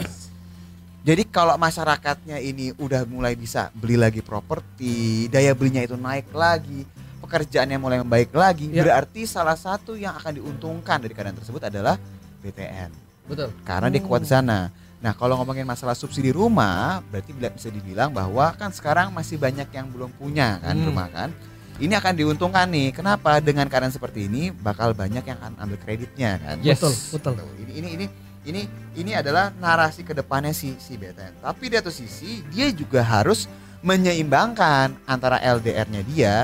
Jadi kalau masyarakatnya ini udah mulai bisa beli lagi properti, daya belinya itu naik lagi, pekerjaannya mulai membaik lagi, Ya. berarti salah satu yang akan diuntungkan dari keadaan tersebut adalah BTN. Betul. Karena dia kuat di sana. Nah, kalau ngomongin masalah subsidi rumah, berarti bisa dibilang bahwa kan sekarang masih banyak yang belum punya kan Hmm. rumah kan. Ini akan diuntungkan nih. Kenapa? Dengan keadaan seperti ini bakal banyak yang akan ambil kreditnya kan. Yes. Betul, betul. Tuh, ini ini ini ini ini adalah narasi ke depannya si si BTN. Tapi di satu sisi dia juga harus menyeimbangkan antara LDR-nya dia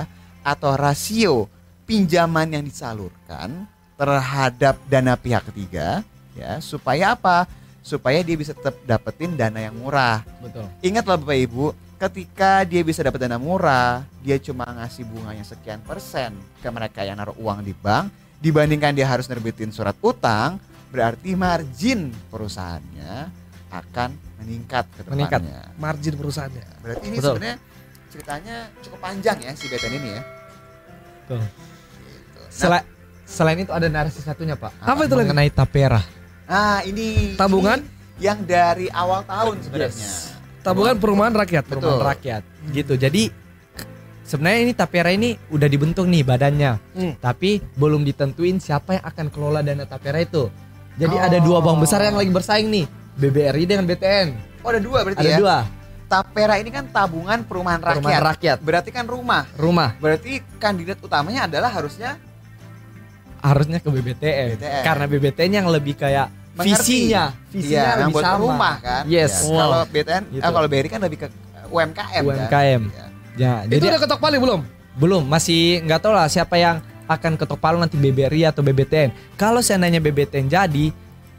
atau rasio pinjaman yang disalurkan terhadap dana pihak ketiga ya supaya apa? Supaya dia bisa tetap dapetin dana yang murah. Betul. Ingatlah Bapak Ibu, ketika dia bisa dapat dana murah, dia cuma ngasih bunganya sekian persen ke mereka yang naruh uang di bank, dibandingkan dia harus nerbitin surat utang, berarti margin perusahaannya akan meningkat ke Meningkat. depannya. Margin perusahaannya. Berarti ini Betul. sebenarnya ceritanya cukup panjang ya si BTN ini ya. Betul. Gitu. Nah, Sela- selain itu ada narasi satunya pak. Apa itu lagi? Mengenai tapera. nah, ini Tabungan? ini yang dari awal tahun sebenarnya. Yes. Tabungan perumahan rakyat. Betul. perumahan rakyat gitu jadi sebenarnya ini tapera ini udah dibentuk nih badannya Hmm. tapi belum ditentuin siapa yang akan kelola dana tapera itu jadi Oh. ada dua bank besar yang lagi bersaing nih BBRI dengan BTN Oh, ada dua berarti ada ya. dua Tapera ini kan tabungan perumahan rakyat. perumahan rakyat Berarti kan rumah. rumah Berarti kandidat utamanya adalah harusnya harusnya ke BBTN, BBTN. karena BBTN yang lebih kayak. Visinya visinya Iya, yang lebih buat sama rumah kan. Yes. Ya, Wow. Kalau BTN, Gitu. eh, kalau BRI kan lebih ke UMKM. UMKM Kan? Ya. ya Itu jadi udah ketok palu belum? Belum, masih nggak tahu lah siapa yang akan ketok palu nanti BBRI atau BBTN. Kalau seandainya BBTN jadi,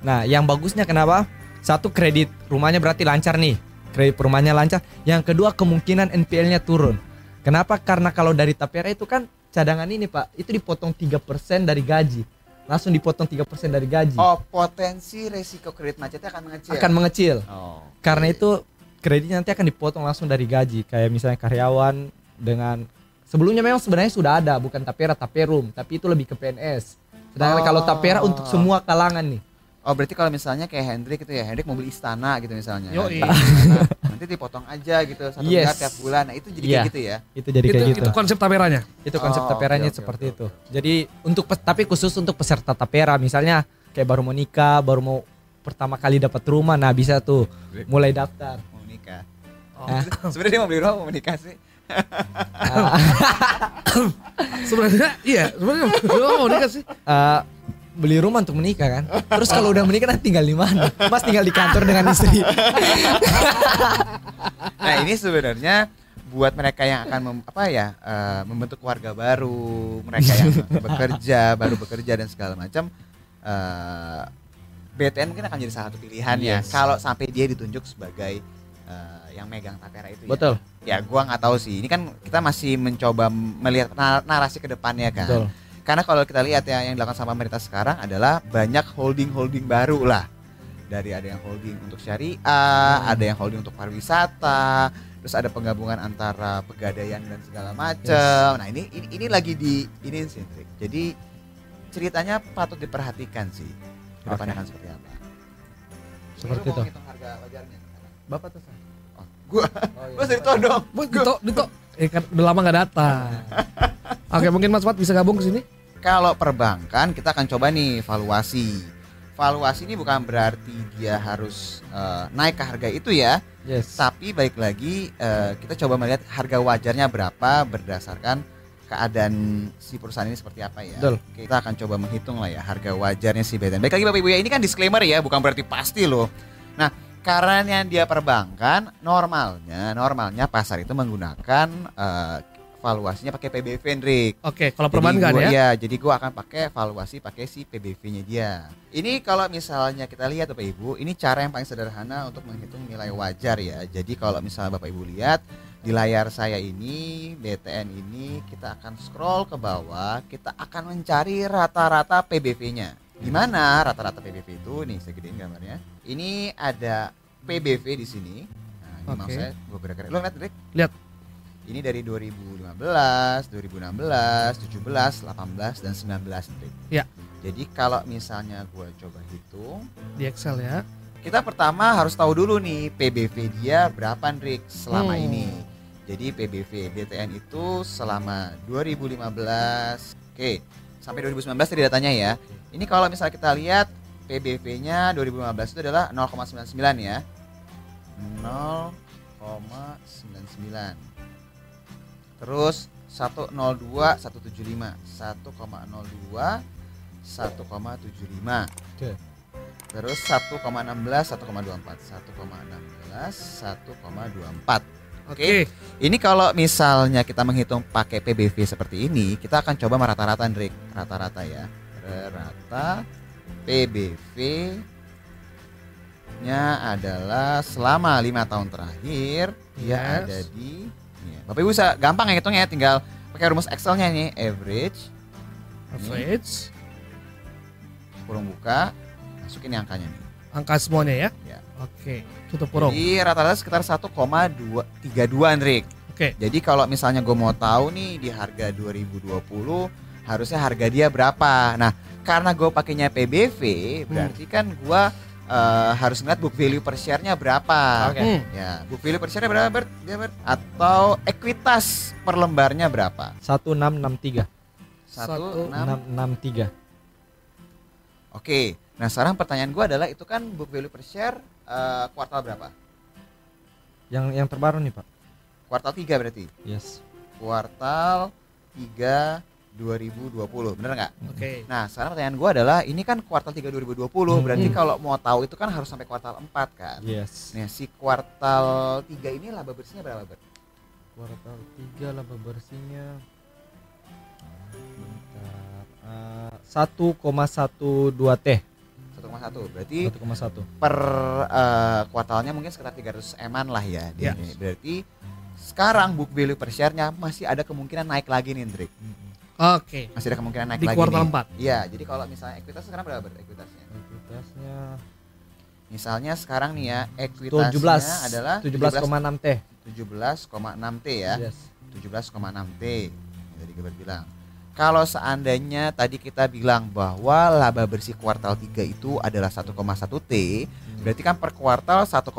nah yang bagusnya kenapa? Satu kredit rumahnya berarti lancar nih, kredit rumahnya lancar. Yang kedua kemungkinan NPL-nya turun. Kenapa? Karena kalau dari Tapera itu kan cadangan ini pak, itu dipotong 3% dari gaji, langsung dipotong 3% dari gaji, Oh, potensi resiko kredit macetnya akan mengecil. akan mengecil. Oh. Karena itu kredit nanti akan dipotong langsung dari gaji, kayak misalnya karyawan dengan sebelumnya memang sebenarnya sudah ada bukan tapera taperum, tapi itu lebih ke PNS. Sedangkan Oh. kalau tapera untuk semua kalangan nih. Oh, berarti kalau misalnya kayak Hendrik itu ya, Hendrik mau beli istana gitu misalnya. Yoi. Nah, nanti dipotong aja gitu satu Yes. miliar tiap bulan. Nah, itu jadi Iya. kayak gitu ya. Itu jadi itu, kayak gitu. itu konsep taperanya. Itu konsep Oh, taperanya oke, seperti oke, itu. Jadi untuk tapi khusus untuk peserta tapera misalnya kayak baru mau nikah, baru mau pertama kali dapat rumah, nah bisa tuh mulai daftar. Mau nikah. Hah? Sebenarnya dia mau beli rumah mau menikah sih. Sebenarnya iya, sebenarnya mau nikah sih. Eh, beli rumah untuk menikah kan. Terus kalau udah menikah nanti tinggal di mana? Mas tinggal di kantor dengan istri. Nah, ini sebenarnya buat mereka yang akan mem- apa ya eh, membentuk keluarga baru, mereka yang bekerja, baru bekerja dan segala macam eh, BTN mungkin akan jadi salah satu pilihan ya Yes. kalau sampai dia ditunjuk sebagai eh, yang megang tapera itu ya. Betul. Ya, gua nggak tahu sih. Ini kan kita masih mencoba melihat nar- narasi ke depannya kan. Betul. Karena kalau kita lihat ya yang dilakukan sama pemerintah sekarang adalah banyak holding-holding baru lah. Dari ada yang holding untuk syariah, Hmm. ada yang holding untuk pariwisata, terus ada penggabungan antara pegadaian dan segala macam. Nah, ini, ini ini lagi di ini sih. Trik. Jadi ceritanya patut diperhatikan sih. Ke depannya Oke. akan seperti apa. Seperti itu. harga wajarnya? Bapak tuh. Oh, gua Oh, gua dari dong. Bu, Dito, Dito. Eh kan udah lama gak datang. Oke, mungkin Mas Fat bisa gabung ke sini. Kalau perbankan kita akan coba nih valuasi. Valuasi ini bukan berarti dia harus eh, naik ke harga itu ya, Yes. tapi baik lagi eh, kita coba melihat harga wajarnya berapa berdasarkan keadaan si perusahaan ini seperti apa ya. Betul. Kita akan coba menghitung lah ya harga wajarnya si BTN. Baik lagi Bapak Ibu ya, ini kan disclaimer ya, bukan berarti pasti loh. Nah, karena dia perbankan, normalnya normalnya pasar itu menggunakan eh, valuasinya pakai PBV Hendrik. Oke, kalau Jadi perbankan gua- ya. Iya, jadi gua akan pakai valuasi pakai si PBV-nya dia. Ini kalau misalnya kita lihat Bapak Ibu, ini cara yang paling sederhana untuk menghitung nilai wajar ya. Jadi kalau misalnya Bapak Ibu lihat di layar saya ini, BTN ini kita akan scroll ke bawah, kita akan mencari rata-rata PBV-nya. Di mana rata-rata PBV itu nih saya gedein gambarnya. Ini ada PBV di sini. Nah, ini mouse saya gua gerak-gerak. Lo lihat, Rick? Lihat. Ini dari 2015, 2016, 17, 18 dan 19 Rick. Ya. Jadi kalau misalnya gue coba hitung, Di Excel ya. kita pertama harus tahu dulu nih PBV dia berapa Rick selama Hmm. ini. Jadi PBV BTN itu selama 2015, oke sampai 2019 tadi datanya ya. Ini kalau misalnya kita lihat PBV-nya 2015 itu adalah 0,99 ya. 0,99. Terus 102 175 1,02 1,75 Oke. Terus 1,16 1,24 1,16 1,24 Oke. Ini kalau misalnya kita menghitung pakai PBV seperti ini Kita akan coba merata-rata Rick Rata-rata ya. Rata PBV nya adalah selama lima tahun terakhir dia Yes. ada di ini ya. Bapak Ibu bisa gampang ya hitungnya tinggal pakai rumus Excelnya nih average Average. kurung buka masukin yang angkanya nih Angka semuanya ya. Ya. Oke. Tutup kurung. Jadi rata-rata sekitar 1,232 Rick. Oke. Jadi kalau misalnya gue mau tahu nih di harga 2020 harusnya harga dia berapa. Nah, karena gue pakainya PBV, berarti kan gue eh, harus ngeliat book value per share-nya berapa. Oke. Hmm. Ya, book value per share-nya berapa, Bert? Ya, Bert? Atau ekuitas per lembarnya berapa? 1663. Satu, Satu, enam. 663. Oke. Nah, sekarang pertanyaan gue adalah itu kan book value per share eh, kuartal berapa? Yang yang terbaru nih, Pak. Kuartal 3 berarti. Yes. Kuartal 3 2020, bener nggak? Oke. Nah, sekarang pertanyaan gue adalah ini kan kuartal 3 2020, berarti Hmm. kalau mau tahu itu kan harus sampai kuartal 4 kan. Yes. Nah, si kuartal 3 ini laba bersihnya berapa, Bert? Kuartal 3 laba bersihnya Bentar. eh, 1,12 T. 1,1. Berarti 1,1. per eh, kuartalnya mungkin sekitar 300 eman lah ya. ini. Berarti sekarang book value per share-nya masih ada kemungkinan naik lagi nih, Indrik. Oke. Masih ada kemungkinan naik Di lagi kuartal nih. 4. Iya, jadi kalau misalnya ekuitas sekarang berapa? Ekuitasnya? Ekuitasnya Misalnya sekarang nih ya, ekuitasnya 17 adalah 17,6 T. 17,6 T ya. Yes. 17,6 T. Tadi Gilbert bilang. Kalau seandainya tadi kita bilang bahwa laba bersih kuartal 3 itu adalah 1,1 T, berarti kan per kuartal 1,1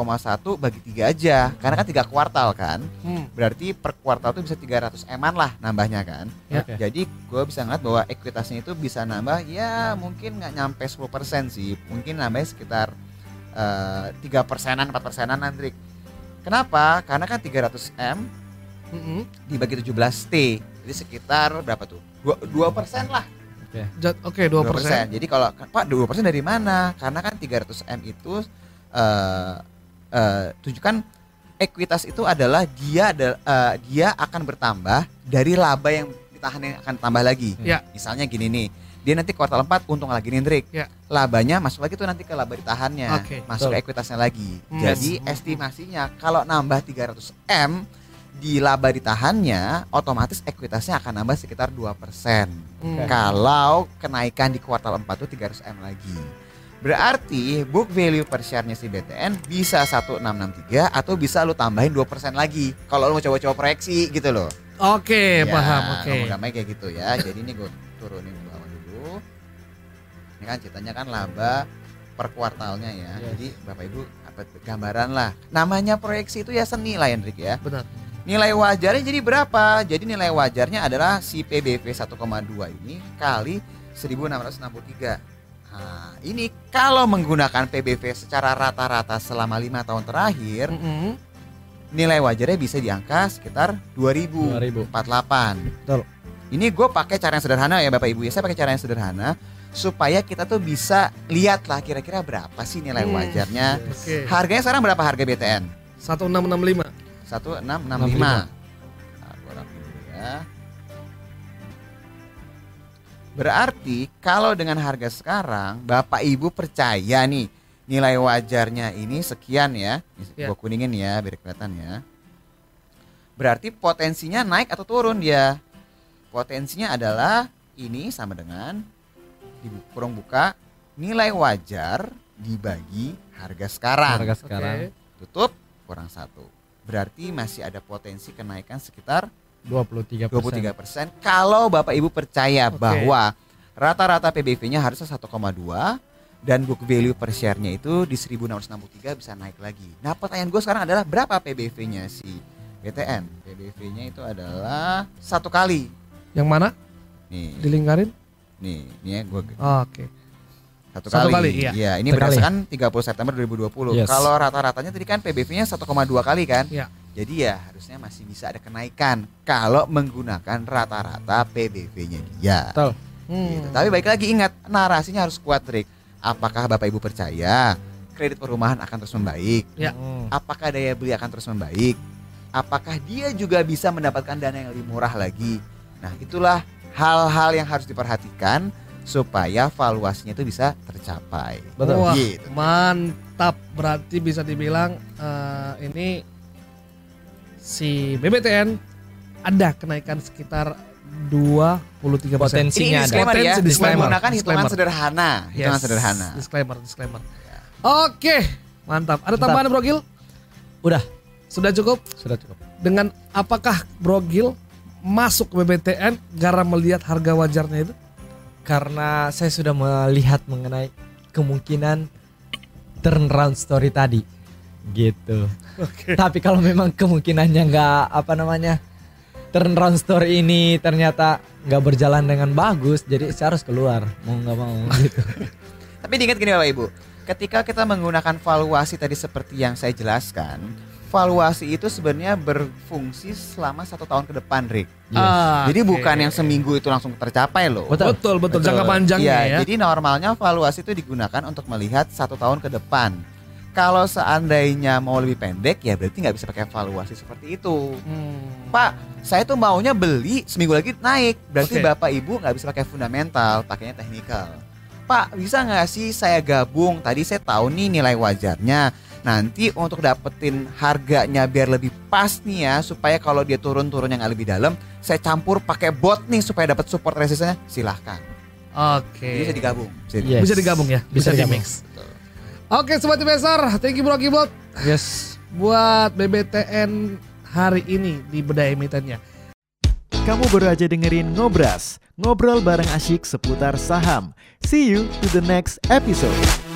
bagi 3 aja. Karena kan 3 kuartal kan. Hmm. Berarti per kuartal itu bisa 300 eman lah nambahnya kan. Ya. Oke. Jadi gue bisa ngeliat bahwa ekuitasnya itu bisa nambah ya mungkin nggak nyampe 10% sih. Mungkin nambah sekitar eh, tiga persenan, 4 persenan Andrik. Kenapa? Karena kan 300 M Mm-mm. dibagi 17 T jadi sekitar berapa tuh dua persen lah Ja- Oke, 2 persen. jadi kalau pak dua persen dari mana karena kan 300 m itu eh eh tunjukkan ekuitas itu adalah dia ada eh, dia akan bertambah dari laba yang ditahan yang akan tambah lagi Ya. misalnya gini nih dia nanti kuartal 4 untung lagi nih Hendrik Ya. labanya masuk lagi tuh nanti ke laba ditahannya Oke. masuk ke ekuitasnya lagi Hmm. jadi estimasinya kalau nambah 300 m di laba ditahannya otomatis ekuitasnya akan nambah sekitar 2% Hmm. kalau kenaikan di kuartal 4 itu 300 m lagi berarti book value per share-nya si BTN bisa 1663 atau bisa lu tambahin 2% lagi kalau lu mau coba-coba proyeksi gitu loh Oke, Ya, paham. Oke. ngomong-ngomong kayak gitu ya. Jadi ini gue turunin ke bawah dulu. Ini kan ceritanya kan laba per kuartalnya ya. Yes. Jadi Bapak Ibu apa gambaran lah. Namanya proyeksi itu ya seni lah Hendrik ya. Benar. Nilai wajarnya jadi berapa? Jadi nilai wajarnya adalah si PBV 1,2 ini kali 1663. Nah, ini kalau menggunakan PBV secara rata-rata selama lima tahun terakhir, Mm-mm. nilai wajarnya bisa di angka sekitar 2000. 2000. 48. Betul. Ini gue pakai cara yang sederhana ya Bapak Ibu ya. Saya pakai cara yang sederhana supaya kita tuh bisa lihat lah kira-kira berapa sih nilai Hmm. wajarnya. Oke. Harganya sekarang berapa harga BTN? 1665 satu enam enam lima Berarti kalau dengan harga sekarang Bapak Ibu percaya nih nilai wajarnya ini sekian ya. ya. Gua kuningin ya biar kelihatan ya. Berarti potensinya naik atau turun dia. Potensinya adalah ini sama dengan kurung buka nilai wajar dibagi harga sekarang. Harga sekarang. Okay. Tutup kurang satu. Berarti masih ada potensi kenaikan sekitar 23 23 persen. Kalau Bapak Ibu percaya Oke. bahwa rata-rata PBV-nya harusnya 1,2 dan book value per share-nya itu di 1663 bisa naik lagi. Nah pertanyaan gue sekarang adalah berapa PBV-nya si BTN? PBV-nya itu adalah satu kali. Yang mana? Nih, Dilingkarin? nih, nih ya gue Oke. Satu, Satu kali. kali, iya. ini Satu berdasarkan 30 September 2020. Yes. Kalau rata-ratanya tadi kan PBV-nya 1,2 kali kan? Iya. Jadi ya harusnya masih bisa ada kenaikan kalau menggunakan rata-rata PBV-nya dia. Betul. Hmm. Gitu. Tapi baik lagi ingat narasinya harus kuat Rick. Apakah Bapak Ibu percaya kredit perumahan akan terus membaik? Ya. Hmm. Apakah daya beli akan terus membaik? Apakah dia juga bisa mendapatkan dana yang lebih murah lagi? Nah, itulah hal-hal yang harus diperhatikan supaya valuasinya itu bisa tercapai. Betul. Wah, Gitu. mantap. Berarti bisa dibilang eh, ini si BBTN ada kenaikan sekitar 23 persen. Potensi. Ini Isinya ada. disclaimer ya, Potensi disclaimer. menggunakan hitungan Disclaimer. sederhana, hitungan sederhana. Disclaimer, disclaimer. Oke, mantap. Ada Mantap. tambahan Bro Gil? Udah, Sudah cukup? sudah cukup. Dengan apakah Bro Gil masuk ke BBTN gara melihat harga wajarnya itu? Karena saya sudah melihat mengenai kemungkinan turnaround story tadi. Gitu. Oke. Tapi kalau memang kemungkinannya nggak apa namanya turnaround story ini ternyata nggak berjalan dengan bagus, jadi saya harus keluar mau nggak mau gitu. Tapi diingat gini Bapak Ibu, ketika kita menggunakan valuasi tadi seperti yang saya jelaskan, valuasi itu sebenarnya berfungsi selama satu tahun ke depan, Rick. Ah, Jadi oke. bukan yang seminggu itu langsung tercapai loh. Betul. Betul, betul, jangka panjangnya Iya, ya. Jadi normalnya valuasi itu digunakan untuk melihat satu tahun ke depan. Kalau seandainya mau lebih pendek ya berarti nggak bisa pakai valuasi seperti itu. Hmm. Pak, saya tuh maunya beli seminggu lagi naik. Berarti Oke. bapak ibu nggak bisa pakai fundamental, pakainya teknikal. Pak, bisa nggak sih saya gabung? Tadi saya tahu nih nilai wajarnya. Nanti untuk dapetin harganya biar lebih pas nih ya, supaya kalau dia turun-turun yang lebih dalam, saya campur pakai bot nih supaya dapat support resistnya. Silahkan. Oke. Jadi bisa digabung. Bisa Yes. Bisa digabung ya, bisa, Bisa digabung. di-mix. Oke, sobat investor, thank you Bro Kibot Yes. buat BBTN hari ini di Bedah Emitennya. Kamu baru aja dengerin Ngobras, ngobrol bareng asyik seputar saham. See you to the next episode.